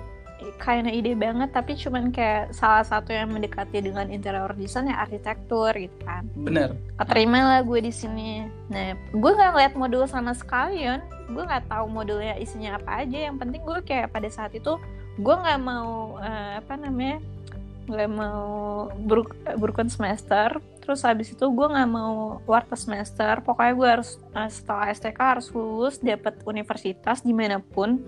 kayaknya ide banget tapi cuman kayak salah satu yang mendekati dengan interior design ya arsitektur gitu kan Bener. keterima lah gue di sini. Nah, gue nggak ngeliat modul sama sekali, Yon. Gue nggak tahu modulnya isinya apa aja. Yang penting gue kayak pada saat itu gue nggak mau eh, apa namanya nggak mau buruk burukan semester. Terus habis itu gue nggak mau warta semester. Pokoknya gue harus eh, setelah STK harus lulus dapat universitas di mana pun.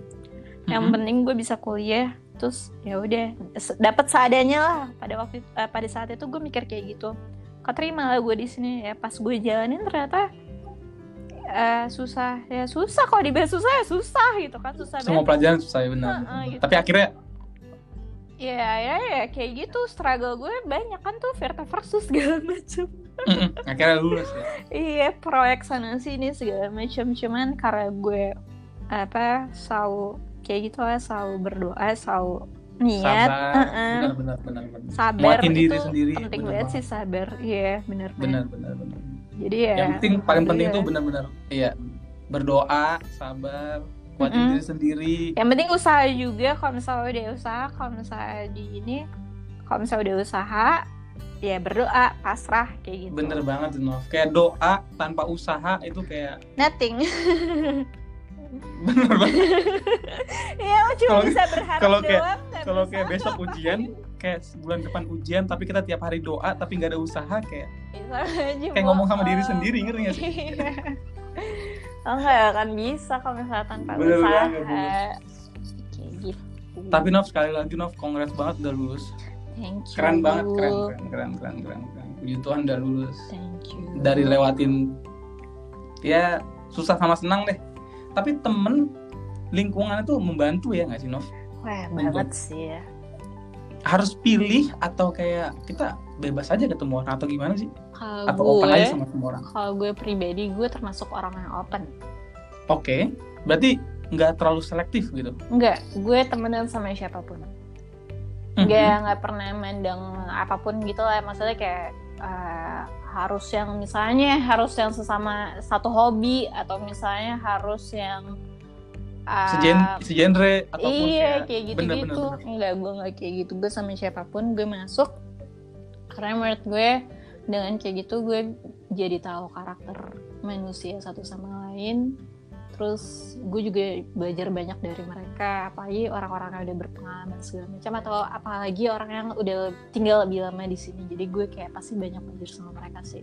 Yang Mhm. penting gue bisa kuliah. Terus ya udah dapat seadanya lah pada waktu eh, pada saat itu gue mikir kayak gitu keterima lah gue di sini ya pas gue jalanin ternyata eh, susah ya susah kalau dibahas susah ya susah gitu kan susah Semua banget pelajaran susah ya benar. Heeh, gitu. Tapi akhirnya ya ya ya kayak gitu struggle gue banyak kan tuh Verta versus segala macam mm-mm, akhirnya lulus ya. iya proyek sana sini segala macam cuman karena gue apa selalu kayak gitu lah selalu berdoa selalu niat Sabar. heeh. Benar benar benar benar. sabar Nguatin diri itu sendiri, penting banget sih sabar iya benar Benar benar benar. jadi ya Yang penting paling penting iya. tuh benar-benar iya berdoa, sabar, kuatin Mm-mm. diri sendiri. yang penting usaha juga kalau misalnya udah usaha kalau misalnya di ini kalau misalnya udah usaha ya berdoa pasrah kayak gitu Bener banget Nov. Kayak doa tanpa usaha itu kayak nothing bener banget. ya cuma Kalau- bisa berharap kalau kayak- Kalau kayak besok ujian, kayak sebulan depan ujian, tapi kita tiap hari doa tapi nggak ada usaha, kayak aja kayak ngomong sama diri sendiri ngerti gak sih? Lo nggak akan bisa kalau misalnya tanpa Bener usaha bener. kayak gitu Tapi Nov sekali lagi Nov, congrats banget udah lulus. thank you Keren banget, keren, keren, keren, keren, keren, keren. Puji Tuhan udah lulus. thank you Dari lewatin ya susah sama senang deh. Tapi temen lingkungan itu membantu ya nggak sih Nov? wah Untuk- banget sih ya Harus pilih atau kayak kita bebas aja ketemu orang atau gimana sih? Kalau Atau open gue aja sama semua orang? kalau gue pribadi gue termasuk orang yang open Oke, berarti nggak terlalu selektif gitu. Enggak, gue temenan sama siapa pun. Mhm. Nggak nggak pernah mandang apa pun gitu lah. Maksudnya kayak eh, harus yang misalnya harus yang sesama satu hobi atau misalnya harus yang eh, Sejen, segenre ataupun iya kayak, kayak gitu bener, gitu. bener, bener. Enggak, gue nggak kayak gitu. Gue sama siapa pun gue masuk. Karena menurut gue dengan kayak gitu gue jadi tahu karakter manusia satu sama lain. Terus gue juga belajar banyak dari mereka, apalagi orang-orang yang udah berpengalaman segala macam atau apalagi orang yang udah tinggal lebih lama di sini. Jadi gue kayak pasti banyak belajar sama mereka sih.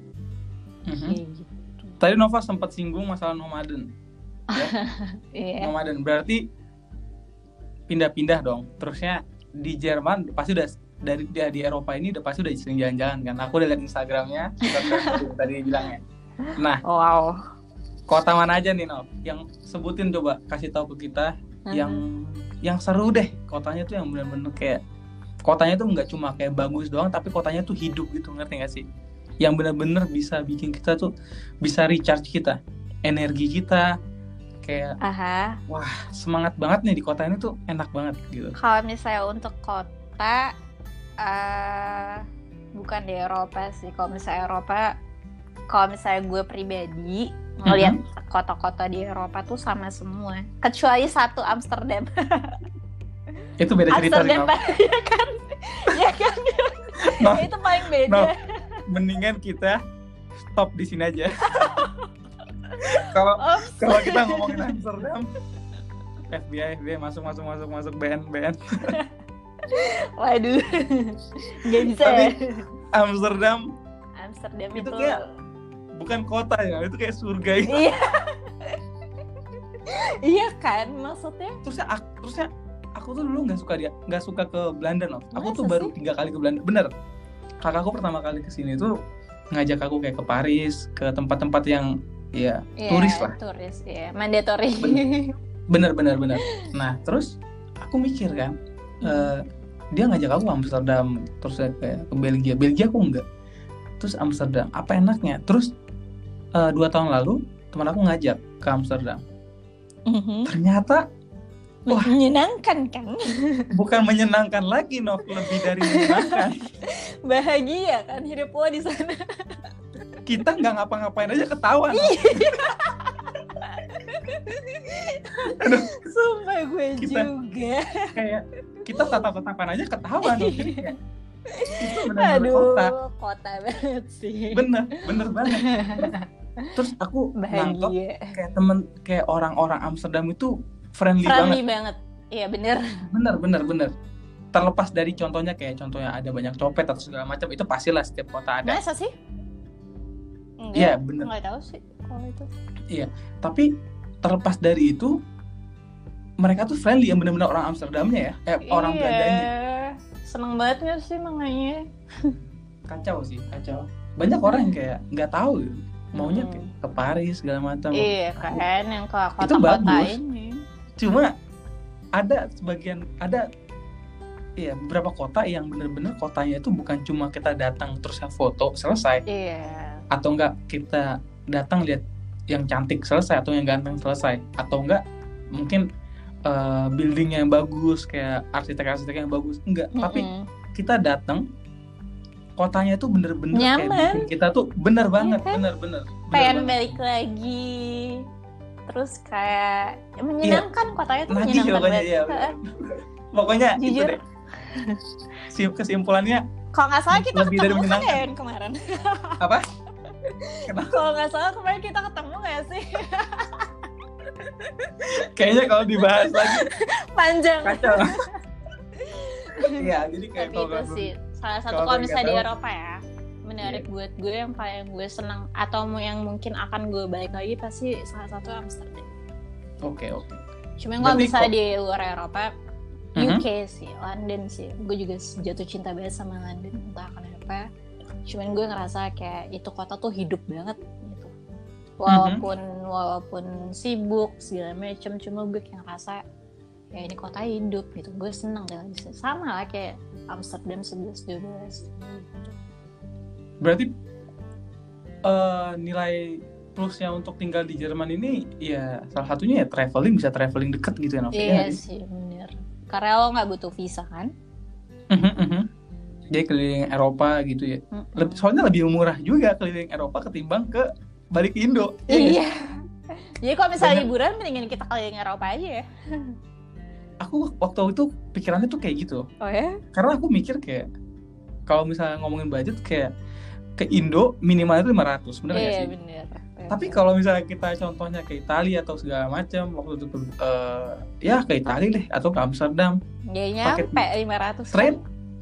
Mhm. Kayak gitu. Tadi Nova sempat singgung masalah nomaden. Iya. Nomaden berarti pindah-pindah dong. Terusnya di Jerman pasti udah dari dia di Eropa ini udah pasti udah sering jalan-jalan kan. Aku udah lihat Instagramnya, tadi bilangnya. Nah, Wow. kota mana aja nih Nov? Yang sebutin coba kasih tahu ke kita yang yang seru deh. Kotanya tuh yang bener-bener kayak kotanya tuh nggak cuma kayak bagus doang, tapi kotanya tuh hidup gitu ngerti gak sih? Yang bener-bener bisa bikin kita tuh bisa recharge kita. energi kita kayak Aha. semangat banget nih di kota ini tuh enak banget gitu Kalau misalnya untuk kota, eh bukan di Eropa sih. Kalau misalnya Eropa, kalau misalnya gue pribadi ngelihat kota-kota di Eropa tuh sama semua, kecuali satu Amsterdam. itu beda cerita Amsterdam ya kan, ya kan. Nov, itu paling beda. Nov. mendingan kita stop di sini aja kalau kalau kita ngomongin Amsterdam FBI FBI masuk masuk masuk masuk BN BN Waduh, nggak bisa Tapi- ya. Amsterdam Amsterdam itu itu, kayak- bukan kota ya itu kayak surga gitu. iya. iya kan, maksudnya terusnya aku, terusnya aku tuh dulu nggak suka dia nggak suka ke Belanda loh aku tuh Masa baru sih? tiga kali ke Belanda bener kakakku pertama kali ke sini tuh ngajak aku kayak ke Paris ke tempat-tempat yang ya Iya, turis lah Turis, ya, mandatory. bener bener bener nah terus aku mikir kan eh, dia ngajak aku Amsterdam terus saya kayak ke Belgia Belgia aku enggak terus Amsterdam apa enaknya terus eh, dua tahun lalu teman aku ngajak ke Amsterdam Mhm. ternyata Wah. menyenangkan kan? bukan menyenangkan lagi Nov lebih dari menyenangkan Bahagia kan hidup lo di sana. kita nggak ngapa-ngapain aja ketawa Nov. Sumpah gue Kita- juga. kayak kita tatap-tatapan aja kayak, itu benar-benar Aduh, kota kota banget sih. bener bener banget terus aku nangkep kayak temen kayak orang-orang Amsterdam itu friendly, banget Friendly banget. Iya bener. bener bener bener terlepas dari contohnya kayak contohnya ada banyak copet atau segala macam itu pastilah setiap kota ada Masa sih? Iya, bener. Enggak tahu sih kalau itu. tapi terlepas dari itu mereka tuh friendly yang bener-bener orang Amsterdamnya ya eh, orang iya. Belandanya Seneng banget gak sih makanya? kacau sih kacau banyak orang yang kayak nggak tahu gitu. maunya Hmm. kayak ke Paris segala macam Iya kan, yang ke Itu kota-kota bagus. ini. cuma ada sebagian ada Iya, beberapa kota yang bener-bener kotanya itu bukan cuma kita datang terus foto selesai Iya. atau enggak kita datang lihat yang cantik selesai atau yang ganteng selesai atau enggak mungkin eh, building yang bagus kayak arsitek-arsitek yang bagus enggak tapi Mm-mm. kita datang kotanya itu bener-bener kayak Nyaman. bikin kita tuh bener banget kan? bener-bener bener pengen banget. balik lagi terus kayak ya menyenangkan kotanya tuh Nagih menyenangkan pokoknya, banget iya, bener. pokoknya itu Jujur. deh Si- kesimpulannya kalau nggak salah kita Lebih ketemu kan ya kemarin apa kalau nggak salah kemarin kita ketemu nggak sih kayaknya kalau dibahas lagi panjang kacau Iya, jadi kayak tapi kalau itu sih salah satu kalau misalnya di. Eropa ya menarik buat gue yang paling gue senang atau mau yang mungkin akan gue balik lagi pasti salah satu Amsterdam Oke, oke. Cuman kalau misalnya kok- di luar Eropa, Mhm. UK sih, London sih. Gue juga jatuh cinta banget sama London, entah kenapa. Cuman gue ngerasa kayak itu kota tuh hidup banget gitu. Walaupun walaupun sibuk segala macem, cuma gue kayak ngerasa ya ini kota hidup gitu. Gue seneng deh di sini. Sama lah kayak Amsterdam 11 12. Berarti eh, nilai plusnya untuk tinggal di Jerman ini ya salah satunya ya traveling bisa traveling deket gitu ya Novi. Iya sih bener. Karena lo nggak butuh visa kan? Mhm, mhm. Jadi keliling Eropa gitu ya. Lebih, soalnya lebih murah juga keliling Eropa ketimbang ke balik Indo. Iya? Iya. Jadi kalau misalnya Bener. liburan mendingan kita keliling Eropa aja ya. Aku waktu itu pikirannya tuh kayak gitu. Oh ya? Karena aku mikir kayak kalau misalnya ngomongin budget kayak ke Indo minimal itu 500, bener nggak Iya sih? bener. Tapi kalau misalnya kita contohnya ke Italia atau segala macam waktu itu ke, eh, ya ke Italia deh atau ke Amsterdam Ya nyampe 500 train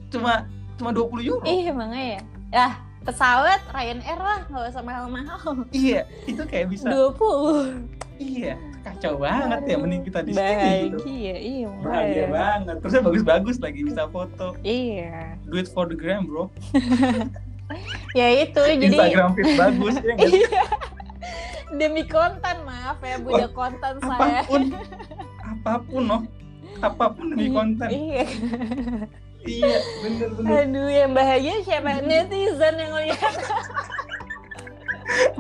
cuma cuma 20 euro. Iya makanya ya. Lah pesawat Ryanair lah nggak usah mahal-mahal. Iya, itu kayak bisa. 20. Iya, kacau banget ya mending kita di sini Bahagia, gitu. iya Bahagia makanya. banget. Terusnya bagus-bagus lagi bisa foto. Iya. Do it for the gram, bro. Ya itu jadi Instagram feed bagus ya? Iya. demi konten maaf ya budak konten saya. apa pun apa pun loh apa pun demi konten Iya. Iya bener bener. Aduh yang bahagia siapa? Netizen yang lihat.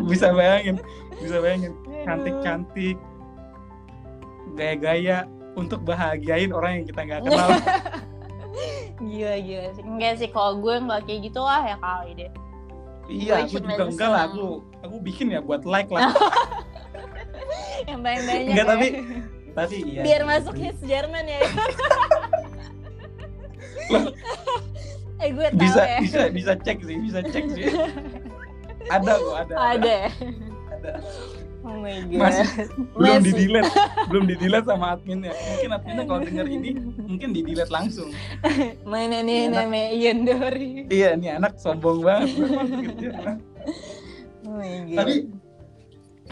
bisa bayangin bisa bayangin. Cantik-cantik. Gaya-gaya untuk bahagiain orang yang kita nggak kenal. Gila gila sih. Enggak sih kalau gue nggak kayak gitu lah ya kali deh. Iya Gue aku juga enggak lah. Aku aku bikin ya buat like lah. Yang banyak banyak Enggak, tapi tapi iya. Biar sih, masuk tapi- hits Jerman ya. eh gue tahu bisa ya. bisa bisa cek sih bisa cek sih. Ada kok ada ada. Ada. oh my god. Masih belum di delete belum di delete sama adminnya mungkin adminnya kalau denger ini mungkin di delete langsung. Mana nih Enak. namanya Ian Dori iya ini anak sombong banget. Gitu ya. oh my god. Tapi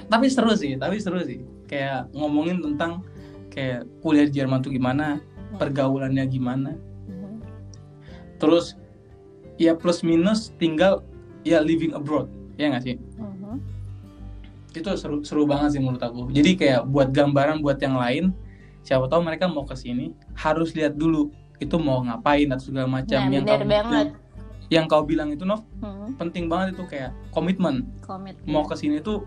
tapi seru sih tapi seru sih. Kayak ngomongin tentang kayak kuliah di Jerman tuh gimana pergaulannya gimana. Terus ya plus minus tinggal ya living abroad. Ya nggak sih? Mhm. itu seru seru banget sih menurut aku. Jadi kayak buat gambaran buat yang lain siapa tahu mereka mau ke sini harus lihat dulu itu mau ngapain atau segala macam. Nah, yang kau banget. yang, kau bilang itu Nov Mhm. penting banget itu kayak komitmen komit mau ke sini tuh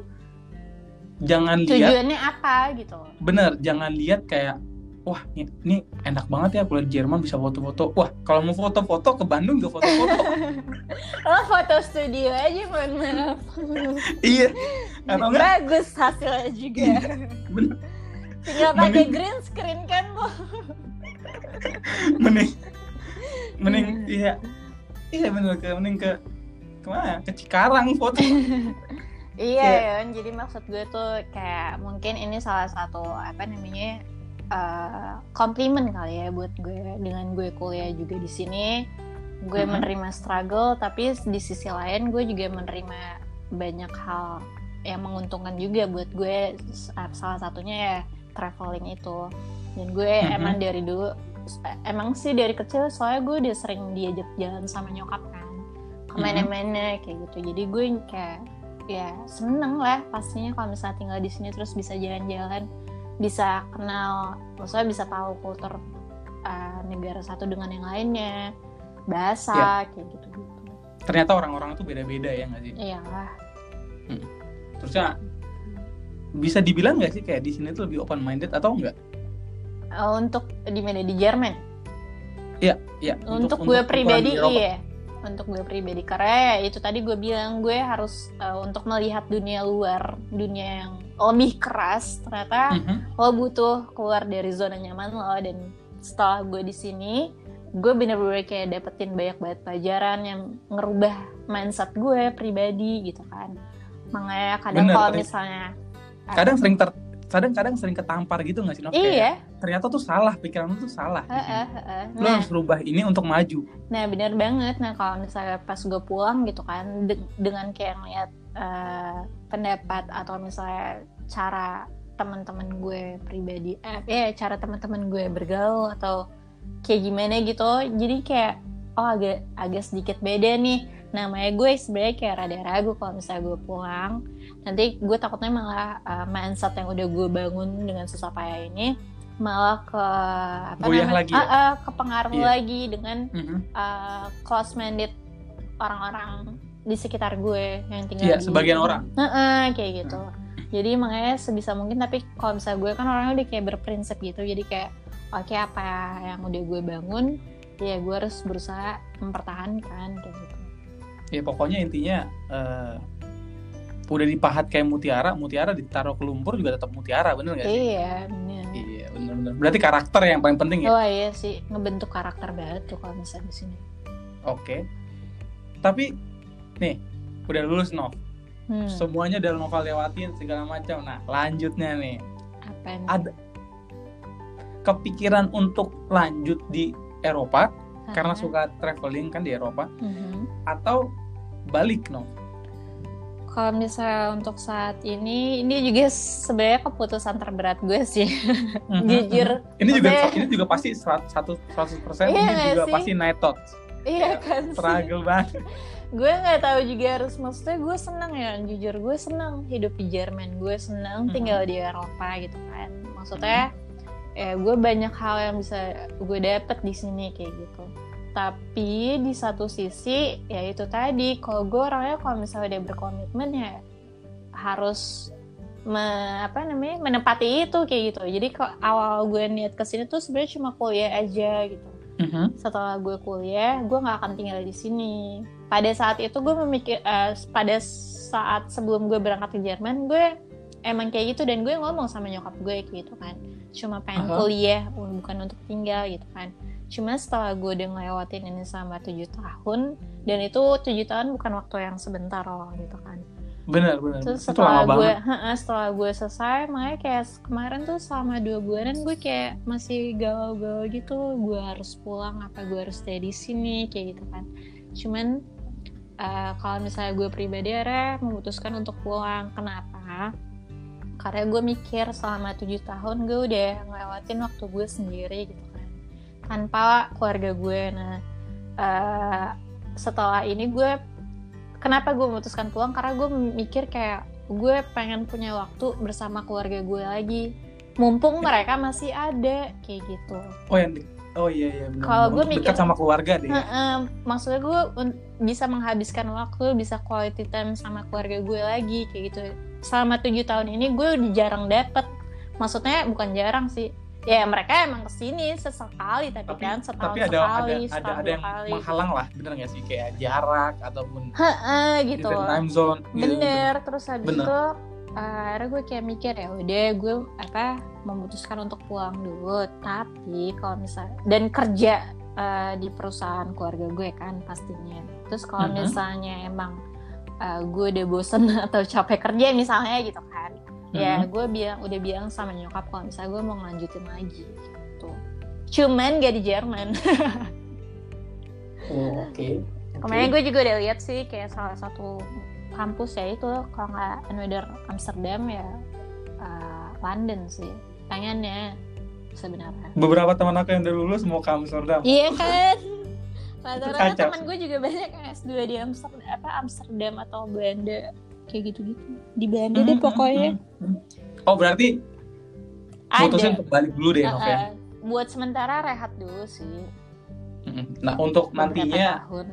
jangan lihat tujuannya apa gitu? Bener jangan lihat kayak wah ini, enak banget ya kuliah di Jerman bisa foto-foto. Wah kalau mau foto-foto ke Bandung juga foto-foto. Oh foto studio aja mohon maaf. Iya. Atau enggak bagus hasilnya juga. Bener. Tinggal pakai Mending- green screen kan lo mending mending iya. Iya bener ke mending ke ke mana? Ke Cikarang foto. Iya, Kayak- Yon. jadi maksud gue tuh kayak mungkin ini salah satu apa namanya eh, komplimen kali ya buat gue dengan gue kuliah juga di sini. Gue Mhm. menerima struggle, tapi di sisi lain gue juga menerima banyak hal yang menguntungkan juga buat gue. Salah satunya ya traveling itu. Dan gue Mhm. emang dari dulu emang sih dari kecil soalnya gue udah sering diajak jalan sama nyokap kan ke mana-mana kayak gitu. Jadi gue kayak ya seneng lah pastinya kalau misalnya tinggal di sini terus bisa jalan-jalan bisa kenal maksudnya bisa tahu kultur uh, negara satu dengan yang lainnya bahasa kayak gitu gitu ternyata orang-orang tuh beda-beda ya nggak sih? Iyalah. Terusnya bisa dibilang nggak sih kayak di sini tuh lebih open minded atau enggak Uh, untuk di mana di Jerman? Ya untuk, gue ukuran pribadi iya. Untuk gue pribadi. Karena ya itu tadi gue bilang gue harus uh, untuk melihat dunia luar dunia yang lebih keras ternyata Mhm. lo butuh keluar dari zona nyaman lo dan setelah gue di sini gue bener-bener kayak dapetin banyak banget pelajaran yang ngerubah mindset gue pribadi gitu kan makanya kadang kalau misalnya kadang sering ter kadang kadang sering ketampar gitu nggak sih? Kayak, iya ternyata tuh salah pikiran lu tuh salah di sini. heeh, heeh. lu nah harus rubah ini untuk maju nah bener banget nah kalau misalnya pas gue pulang gitu kan de- dengan kayak ngeliat eh, pendapat atau misalnya cara teman-teman gue pribadi eh ya cara teman-teman gue bergaul atau kayak gimana gitu jadi kayak oh agak agak sedikit beda nih namanya gue sebenarnya kayak rada ragu kalau misalnya gue pulang nanti gue takutnya malah uh, mindset yang udah gue bangun dengan susah payah ini malah ke apa Goyah namanya lagi ya? Ah, ah, kepengaruh Iya. lagi dengan Mhm. uh, close minded orang-orang di sekitar gue yang tinggal Iya, di sebagian orang. Heeh, kayak gitu. Jadi makanya sebisa mungkin tapi kalau misalnya gue kan orangnya udah kayak berprinsip gitu. Jadi kayak oke apa yang udah gue bangun ya gue harus berusaha mempertahankan kayak gitu. Ya pokoknya intinya eh, udah dipahat kayak mutiara mutiara ditaruh ke lumpur juga tetap mutiara bener gak sih? Iya bener. Iya bener-bener berarti karakter yang paling penting ya? Oh iya sih. Ngebentuk karakter banget tuh kalau misalnya di sini. Oke. Tapi nih udah lulus Nov. Hmm, semuanya udah novel lewatin segala macam. Nah lanjutnya nih. Apa nih? ada kepikiran untuk lanjut di Eropa karena Ah, suka traveling kan di Eropa? Mhm. atau balik Nov? Kalau misalnya untuk saat ini ini juga sebenarnya keputusan terberat gue sih. Jujur. Ini juga ini juga pasti seratus persen Iya ini juga sih? pasti night thoughts. Iya kan sih. struggle banget gue nggak tahu juga harus maksudnya gue seneng ya jujur gue seneng hidup di Jerman gue seneng tinggal di Eropa gitu kan. Maksudnya ya gue banyak hal yang bisa gue dapet di sini kayak gitu. Tapi di satu sisi ya itu tadi kalau gue orangnya kalau misalnya udah berkomitmen ya harus me- apa namanya menepati itu kayak gitu. Jadi kok awal gue niat ke sini tuh sebenarnya cuma kuliah aja gitu Mhm. setelah gue kuliah gue nggak akan tinggal di sini pada saat itu gue memikir eh, pada saat sebelum gue berangkat ke Jerman gue emang kayak gitu dan gue ngomong sama nyokap gue gitu kan cuma pengen Aha. kuliah bukan untuk tinggal gitu kan cuma setelah gue udah ngelewatin ini selama tujuh tahun dan itu tujuh tahun bukan waktu yang sebentar loh gitu kan benar benar Terus itu setelah lama gue, banget setelah gue selesai, makanya kayak kemarin tuh selama dua bulanan gue kayak masih galau-galau gitu. Gue harus pulang, apa gue harus stay di sini, kayak gitu kan. Cuman eh, kalau misalnya gue pribadi akhirnya memutuskan untuk pulang. Kenapa? Karena gue mikir selama tujuh tahun gue udah ngelewatin waktu gue sendiri gitu kan. Tanpa keluarga gue. Nah, eh, setelah ini gue kenapa gue memutuskan pulang? Karena gue mikir kayak gue pengen punya waktu bersama keluarga gue lagi. Mumpung mereka masih ada kayak gitu. Oh yang oh iya iya Kalau gue mikir- dekat sama keluarga deh. Ya. Heeh, maksudnya gue bisa menghabiskan waktu bisa quality time sama keluarga gue lagi kayak gitu. Selama tujuh tahun ini gue jarang dapet. Maksudnya bukan jarang sih ya mereka emang ke sini sesekali tapi, tapi kan setahun tapi ada sekali ada ada ada yang kali menghalang lah bener nggak sih kayak jarak ataupun Heeh, gitu different time zone gitu. bener terus habis Bener. itu uh, akhirnya gue kayak mikir ya udah gue apa memutuskan untuk pulang dulu tapi kalau misalnya dan kerja uh, di perusahaan keluarga gue kan pastinya terus kalau Mhm. misalnya emang uh, gue udah bosen atau capek kerja misalnya gitu kan ya Mhm. gue bilang udah bilang sama nyokap kalau misalnya gue mau ngelanjutin lagi gitu. Cuman gak di Jerman. Oh, oke. Kemarin gue juga udah lihat sih kayak salah satu kampus ya itu kalau nggak another Amsterdam ya uh, London sih. Pengennya sebenarnya. beberapa teman aku yang udah lulus mau ke Amsterdam. Iya kan? Rata-rata teman gue juga banyak yang S2 di Amsterdam, apa Amsterdam atau Belanda kayak gitu-gitu. Di Belanda deh Mhm, pokoknya. mhm. oh berarti untuk balik dulu deh Nov ya Uh-uh. buat sementara rehat dulu sih. Mhm. nah untuk nantinya tahun.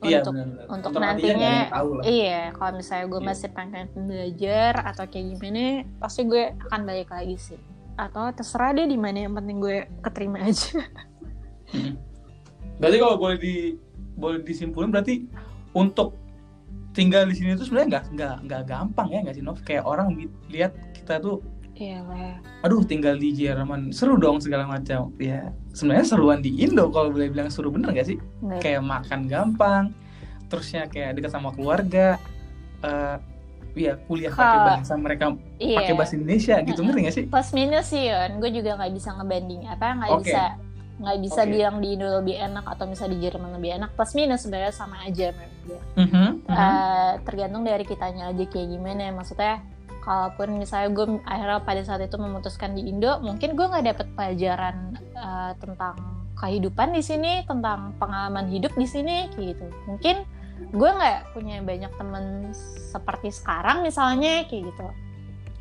iya Untuk benar-benar. untuk nantinya nantinya- Iya, kalau misalnya gue Iya. masih pengen belajar atau kayak gimana, pasti gue akan balik lagi sih. Atau terserah deh di mana yang penting gue keterima aja. Mhm. berarti kalau boleh di boleh disimpulin berarti untuk tinggal di sini tuh sebenarnya nggak nggak nggak gampang ya nggak sih Nov kayak orang lihat kita tuh Iya lah. aduh tinggal di Jerman seru dong segala macam ya sebenarnya seruan di Indo kalau boleh bilang seru bener gak sih Nggak- kayak makan gampang terusnya kayak dekat sama keluarga eh ya kuliah pakai bahasa mereka Iya. pakai bahasa Indonesia gitu ngerti gak sih Plus minus sih Yon, gue juga nggak bisa ngebanding apa nggak Oke. bisa nggak bisa Oke. bilang di Indo lebih enak atau misalnya di Jerman lebih enak. Plus minus sebenarnya sama aja menurut gue. Mhm, mhm. Eh, tergantung dari kitanya aja kayak gimana maksudnya kalaupun misalnya gue akhirnya pada saat itu memutuskan di Indo mungkin gue nggak dapet pelajaran eh, tentang kehidupan di sini tentang pengalaman hidup di sini kayak gitu mungkin gue nggak punya banyak temen seperti sekarang misalnya kayak gitu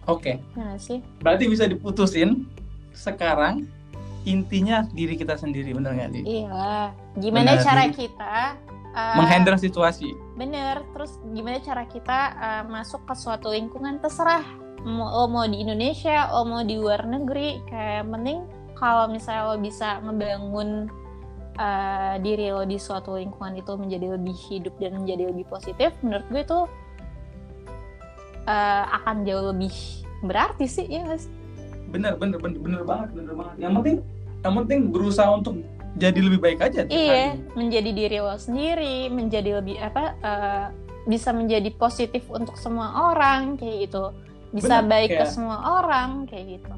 oke ya nggak sih berarti bisa diputusin sekarang intinya diri kita sendiri bener gak sih iya. Gimana Benar, cara kita eh, menghandle situasi. Bener, terus gimana cara kita uh, masuk ke suatu lingkungan terserah. Mau mau di Indonesia, lo mau di luar negeri, kayak penting kalau misalnya lo bisa ngebangun uh, diri lo di suatu lingkungan itu menjadi lebih hidup dan menjadi lebih positif, menurut gue itu uh, akan jauh lebih berarti sih ya nggak sih? Bener bener bener bener banget bener banget yang penting yang penting berusaha untuk jadi lebih baik aja Iya, hari. menjadi diri lo sendiri, menjadi lebih apa? uh, bisa menjadi positif untuk semua orang kayak gitu, bisa Bener, baik ke kayak- semua orang kayak gitu.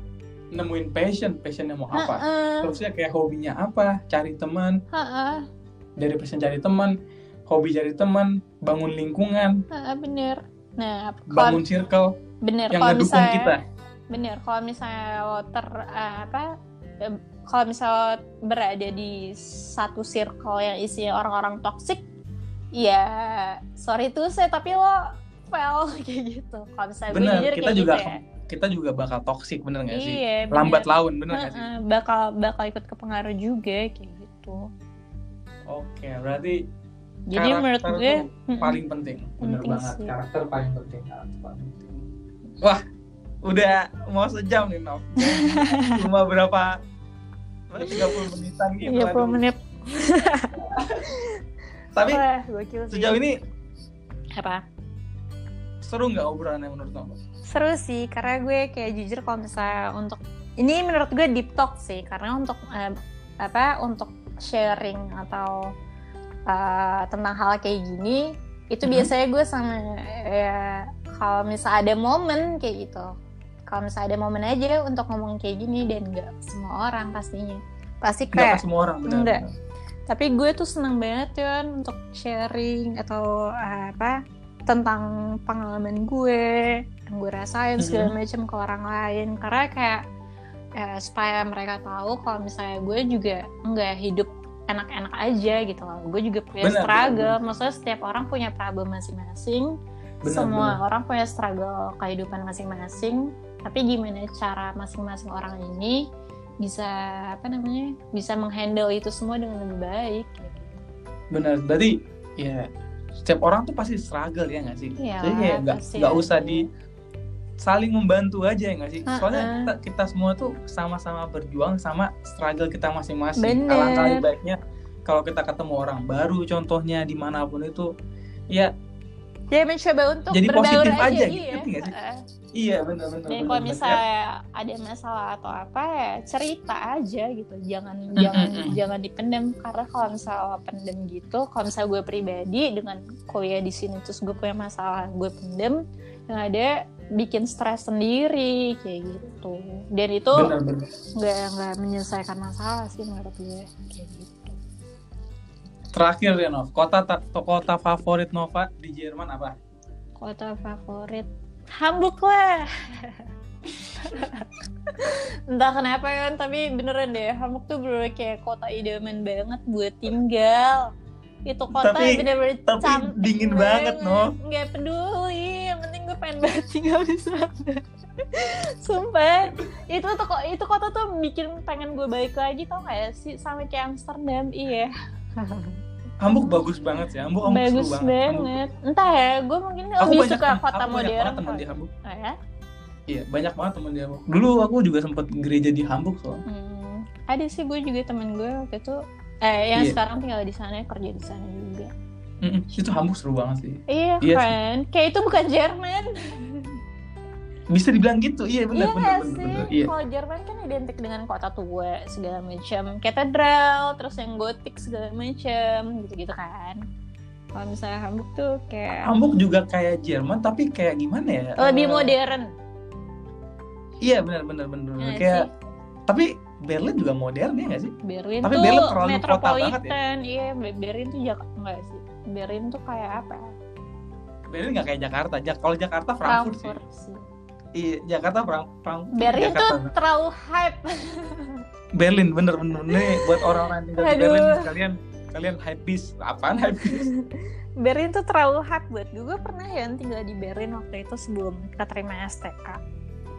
nemuin passion passionnya mau apa terusnya kayak hobinya apa cari teman dari passion cari teman hobi cari teman bangun lingkungan heeh, bener. Nah, bangun circle bener yang ngedukung misalnya kita bener kalau misalnya lo ter eh, apa kalau misalnya lo berada di satu circle yang isinya orang-orang toksik ya sorry tuh saya tapi lo fail kayak gitu kalau misalnya gue Bener, jujur kita kayak juga gitu ya. kita juga bakal toxic bener gak sih iya bener. lambat laun bener gak sih bakal bakal ikut kepengaruh juga kayak gitu oke berarti jadi menurut gue paling penting bener Penting banget sih. karakter paling penting karakter paling penting wah udah mau sejam nih Nov cuma berapa berapa 30 menitan gitu 30 aduh. menit. tapi Wah, sejauh ini apa? seru nggak obrolannya menurut Nov Seru sih, karena gue kayak jujur kalau misalnya untuk ini menurut gue deep talk sih, karena untuk eh, apa untuk sharing atau eh, tentang hal kayak gini itu Mhm. biasanya gue sama ya kalau misalnya ada momen kayak gitu, kalau misalnya ada momen aja untuk ngomong kayak gini dan nggak semua orang pastinya. Pasti kayak ke semua orang benar Nggak. benar. tapi gue tuh seneng banget kan untuk sharing atau apa tentang pengalaman gue yang gue rasain segala macam ke orang lain. Karena kayak eh, supaya mereka tahu kalau misalnya gue juga nggak hidup enak-enak aja gitu loh. Gue juga punya Benar, struggle. maksudnya setiap orang punya problem masing-masing. Semua benar. orang punya struggle kehidupan masing-masing tapi gimana cara masing-masing orang ini bisa apa namanya bisa menghandle itu semua dengan lebih baik gitu. benar berarti ya setiap orang tuh pasti struggle ya nggak sih Iya, jadi kayak nggak nggak usah di saling membantu aja ya nggak sih soalnya Ha-ha. kita, kita semua tuh sama-sama berjuang sama struggle kita masing-masing alangkah lebih baiknya kalau kita ketemu orang baru contohnya di mana pun itu ya ya mencoba untuk Jadi positif aja, aja, iya. ngerti nggak sih? Heeh. Iya benar-benar Dan kalau misalnya ada masalah atau apa ya cerita aja gitu, jangan jangan mm. jangan dipendam. Karena kalau misalnya pendem gitu, kalau misalnya gue pribadi dengan kuliah di sini terus gue punya masalah gue pendem, yang ada bikin stres sendiri kayak gitu. Dan itu nggak nggak menyelesaikan masalah sih menurut gue kayak gitu. terakhir ya Nov. Kota ta- kota favorit Nova di Jerman apa? Kota favorit Hamburg lah. Entah kenapa kan, tapi beneran deh Hamburg tuh bener kayak kota idaman banget buat tinggal. Itu kota Tapi- bener-bener tapi dingin banget, no. Nggak peduli, yang penting gue pengen banget tinggal di sana. Sumpah, itu tuh kok itu kota tuh bikin pengen gue balik lagi tau gak sih sampai kayak Amsterdam iya Hamburg bagus banget sih Hamburg, Hamburg bagus banget Hamburg. banget entah ya gue mungkin aku lebih banyak suka tem- kota aku banyak modern banget teman di Hamburg Oh ya? iya banyak banget teman di Hamburg dulu aku juga sempat gereja di Hamburg soalnya Hmm, ada sih gue juga temen gue waktu itu eh yang Iya. sekarang tinggal di sana kerja di sana juga. Mm-mm, itu Hamburg seru banget sih Iya sih. kan, kayak itu bukan Jerman. bisa dibilang gitu iya benar iya benar benar sih? benar iya Kalau Jerman kan identik dengan kota tua segala macam, katedral, terus yang gotik segala macam, gitu-gitu kan. Kalau misalnya Hamburg tuh kayak Hamburg juga kayak Jerman tapi kayak gimana ya lebih Eh, modern. iya benar benar benar Nggak kayak sih? tapi Berlin juga modern ya nggak sih Berlin Tapi tuh Berlin terlalu kota banget ya? iya Berlin tuh Jakarta enggak sih. Berlin tuh kayak apa? ya? Berlin nggak kayak Jakarta Jak kalau Jakarta Frankfurt, sih Frankfurt sih. Iya Jakarta Frank Frankfurt Berlin Jakarta. tuh terlalu hype. Berlin bener bener nih buat orang-orang yang tinggal di. Berlin kalian kalian hype beast apaan hype beast Berlin tuh terlalu hype buat gue. Gue pernah ya tinggal di Berlin waktu itu sebelum keterima STK.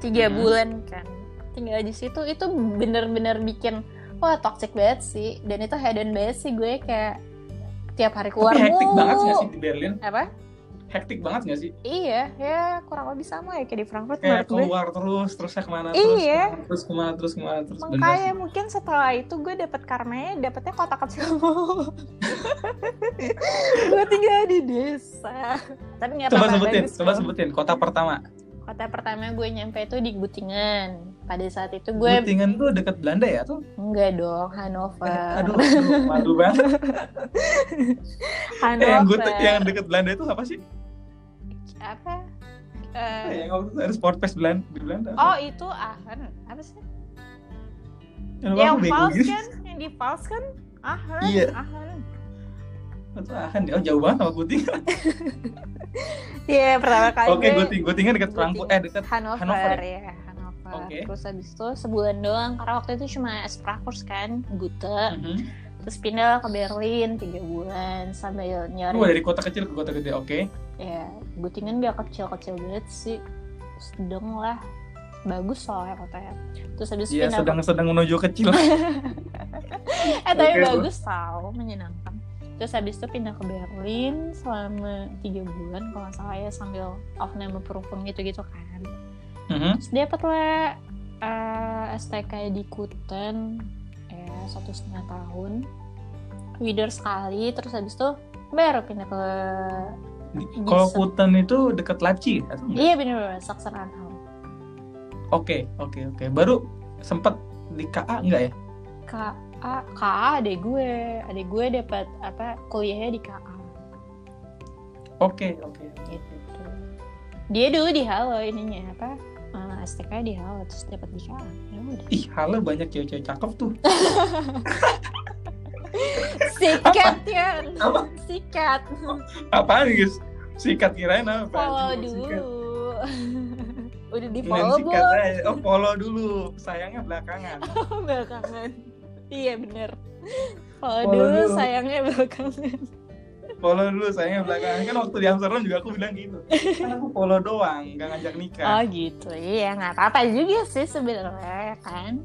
Tiga Hmm. bulan kan. Tinggal di situ itu bener-bener bikin wah toxic banget sih. Dan itu hedon banget sih gue kayak tiap hari keluar tapi hektik mulu. banget sih di Berlin Apa? Hektik banget nggak sih Iya, ya kurang lebih sama ya kayak di Frankfurt kayak menurut gue. keluar terus terusnya ke mana Iya. terus terus ke mana terus ke mana terus Makanya mungkin setelah itu gue dapet karmanya dapetnya kota kecil gue tinggal di desa. Tapi nggak coba apa-apa. sebutin bagus coba sebutin kota pertama Kota pertama gue nyampe itu di Gutingan. Pada saat itu gue Guttingen tuh dekat Belanda ya tuh enggak dong Hanover. Eh, aduh, aduh malu banget eh, Hanover. yang gue yang dekat Belanda itu apa sih apa? Eh, Eh, yang waktu itu ada sport fest Belanda di Belanda oh itu Aachen. Apa sih? yang, yang Vals gitu kan? Yang di Vals kan? Aachen. Iya. Aachen. itu akan oh jauh banget sama Guttingen Iya pertama kali oke Guttingen Guttingen dekat Frankfurt eh dekat Hanover, Hanover ya Oke. Terus habis itu sebulan doang karena waktu itu cuma Sprachkurs kan, Gute. Mhm. Terus pindah ke Berlin tiga bulan sambil nyari. Wah dari kota kecil ke kota gede oke Ya, Guttingen gak kecil-kecil banget sih. Sedang lah. Bagus soalnya kotanya. Terus habis Iya pindah sedang sedang menuju kecil eh tapi Oke, bagus tau, menyenangkan. Terus habis itu pindah ke Berlin selama tiga bulan kalau nggak salah ya sambil Aufnahmeprüfung gitu-gitu kan. Mhm. Terus dapat lah eh, STK di Kuten ya satu setengah tahun Wider sekali terus habis itu baru pindah ke Kalau. Kuten itu deket Laci atau enggak? iya bener Saksen Anhalt Oke, oke, oke. Baru sempet di KA enggak ya? KA KA adek gue adek gue dapat apa kuliahnya di KA Oke, oke. gitu dia dulu di Halo ininya apa eh, STK di Halo terus dapat di KA ya udah Ih, halo banyak cewek-cewek cakep tuh. sikat kan Apa? sikat Apaan nih, guys? Sikat kirain apa? follow Cuma dulu sikat. udah di follow sikat aja. Oh, follow dulu. Sayangnya belakangan. belakangan iya bener follow Follow dulu dulu. sayangnya belakangan follow dulu sayangnya belakangan. Kan waktu di Amsterdam juga aku bilang gitu. Kan aku follow doang, nggak ngajak nikah. oh gitu. Iya nggak apa-apa juga sih sebenarnya kan?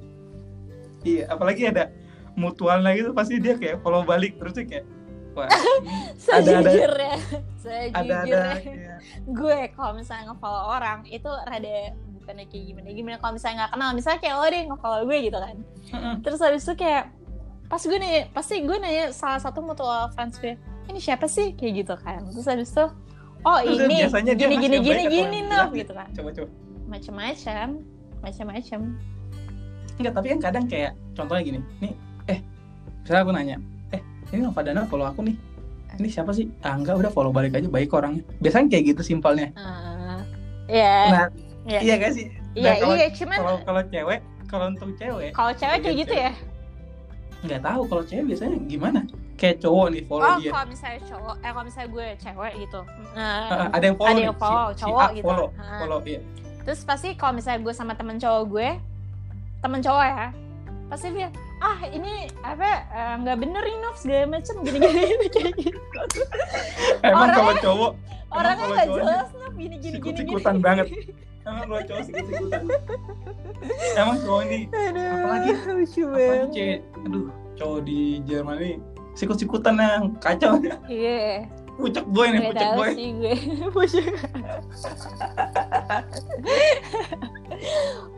Iya, apalagi ada mutualnya gitu pasti dia kayak follow balik terus kayak wah ada ada ada ada gue kalau misalnya nge-follow orang itu rada bukannya kayak gimana gimana kalau misalnya nggak kenal. Misalnya kayak lo deh nge-follow gue gitu kan. Terus habis itu kayak pas gue nanya pasti gue nanya salah satu mutual friends gue ini siapa sih? Kayak gitu kan. Terus habis itu oh Terus ini biasanya gini gini gini gini noh jelek gitu kan. coba coba. Macam-macam macam-macam enggak tapi kan kadang kayak contohnya gini nih eh misalnya aku nanya eh ini Nova Dana follow aku nih. Ini siapa sih? Ah enggak udah follow balik aja baik orangnya. Biasanya kayak gitu simpelnya. Ah, ya nah Iya. iya gak sih? Iya Nah, kalau- iya cuman kalau kalau cewek kalau untuk cewek kalau cewek kayak gitu ya? nggak tahu kalau cewek biasanya gimana kayak cowok nih follow oh dia. kalau misalnya cowok eh kalau misalnya gue cewek gitu. Ah, ada yang follow ada nih, yang follow, si, si cowok A gitu. follow Ah. follow iya. Terus pasti kalau misalnya gue sama temen cowok gue temen cowok ya pasti dia ah ini apa eh, nggak bener ini Nov, segala macem gini gini kayak gitu. Emang kalau cowok orangnya nggak jelas Nov, gini gini gini gini sikut-sikutan banget. Emang kalau cowok sikut-sikutan. Emang cowok ini aduh Apalagi- lucu apalagi cewek aduh cowok di Jerman ini sikut-sikutan yang kacau. Iya. Pucuk boy nih pucuk boy. sih gue. Pucuk.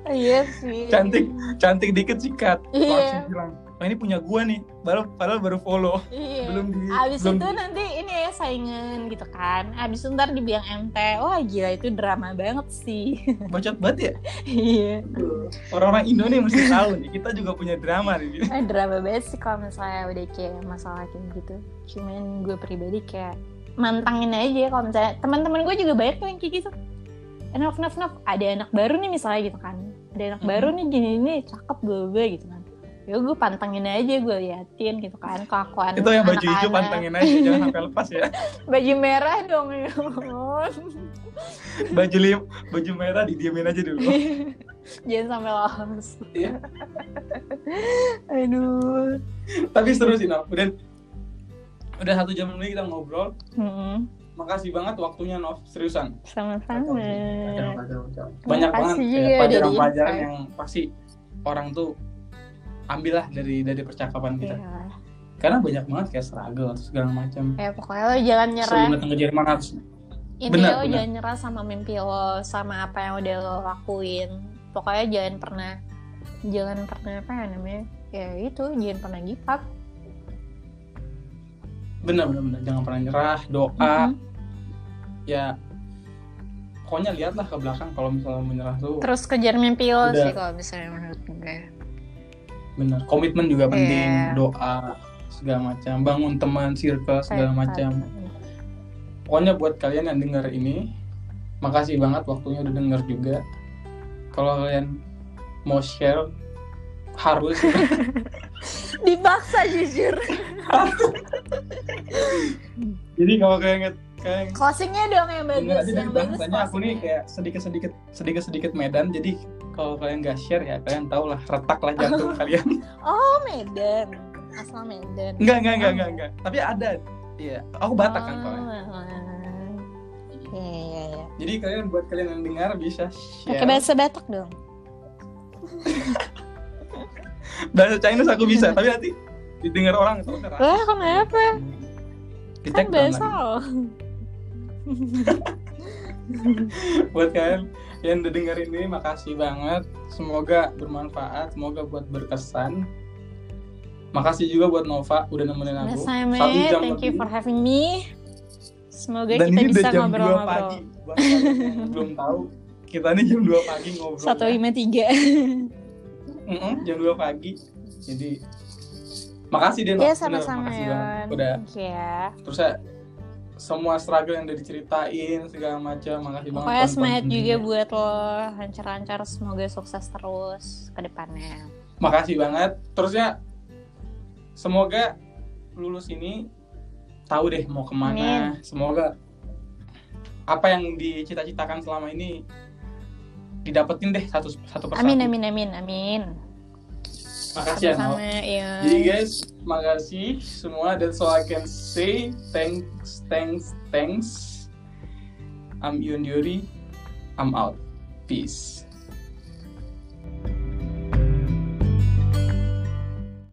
Iya sih. Cantik cantik dikit sikat. Iya. langsung bilang oh ini punya gua nih. Baru padahal baru follow. Iya. Belum di Abis belum itu nanti ini ya saingan gitu kan. Abis itu ntar dibilang MT Wah gila itu drama banget sih. Bacot banget ya? Iya. Orang-orang Indo nih mesti tahu nih kita juga punya drama nih. Eh, Drama banget sih kalau misalnya udah kayak masalah kayak gitu. Cuman gue pribadi kayak Mantangin aja kalau misalnya Teman-teman gue juga banyak tuh yang kayak gitu. Enough, enough, enough Ada anak baru nih misalnya gitu kan. Ada anak Mhm. baru nih gini nih Cakep gue gitu kan ya gue pantengin aja gue liatin gitu kan kelakuan itu yang baju hijau pantengin aja jangan sampai lepas ya. Baju merah dong ya baju lim baju merah didiemin aja dulu. Jangan sampai lolos. Iya. aduh. Tapi seru sih Nov udah udah satu jam lebih kita ngobrol. Mm-mm. makasih banget waktunya Nov seriusan. Sama-sama. Banyak banget. pelajaran-pelajaran yang pasti orang tuh ambillah dari dari percakapan kita. Iya. karena banyak banget kayak struggle atau segala macam. Ya pokoknya lo jangan nyerah. Sebelum datang ke Jerman harus intinya Benar, lo benar. jangan nyerah sama mimpi lo sama apa yang udah lo lakuin. Pokoknya jangan pernah jangan pernah apa ya namanya? Ya itu jangan pernah give up. Benar benar benar. Jangan pernah nyerah doa. Mhm. ya pokoknya lihatlah ke belakang kalau misalnya menyerah tuh. Terus kejar mimpi lo Udah. sih kalau misalnya menurut gue benar. Komitmen juga penting Iya. doa segala macam. Bangun teman circle segala macam. pokoknya buat kalian yang dengar ini makasih banget waktunya udah denger juga. Kalau kalian mau share harus. Dipaksa jujur. Jadi kalau kalian kalian closingnya dong yang bagus dari yang bagus bahasanya aku nih kayak sedikit sedikit sedikit sedikit Medan. Jadi kalau kalian nggak share ya kalian tau lah retak lah jantung kalian. Oh Medan. Asal Medan. Enggak enggak enggak enggak enggak tapi ada iya. Aku Batak kan Oh, soalnya Iya, iya, iya. jadi kalian buat kalian yang dengar bisa Pakai share bahasa Batak dong. bahasa Chinese aku bisa tapi nanti didengar orang Lah, kenapa? dicek Kan lo. buat kalian yang udah dengerin ini makasih banget semoga bermanfaat semoga buat berkesan makasih juga buat Nova udah nemenin aku Mas Saime, thank you for having me. Semoga dan kita bisa udah jam 2 ngobrol-ngobrol. belum tahu kita ini jam 2 pagi ngobrol Satu lima tiga. Jam 2 pagi jadi makasih deh Nov. Ya Bener, sama-sama makasih Yon. banget. udah you ya. terus ya semua struggle yang udah diceritain segala macam. Makasih banget Pokoknya semangat juga buat lo. Lancar-lancar semoga sukses terus ke depannya. makasih banget. Terus ya semoga lulus ini tahu deh mau ke mana. Semoga apa yang dicita-citakan selama ini didapetin deh satu satu persatu. Amin amin amin amin. Makasih ya Nov. Sama ya. jadi guys makasih semua. That's all I can say. Thanks thanks thanks. I'm Yun Yuri. I'm out. Peace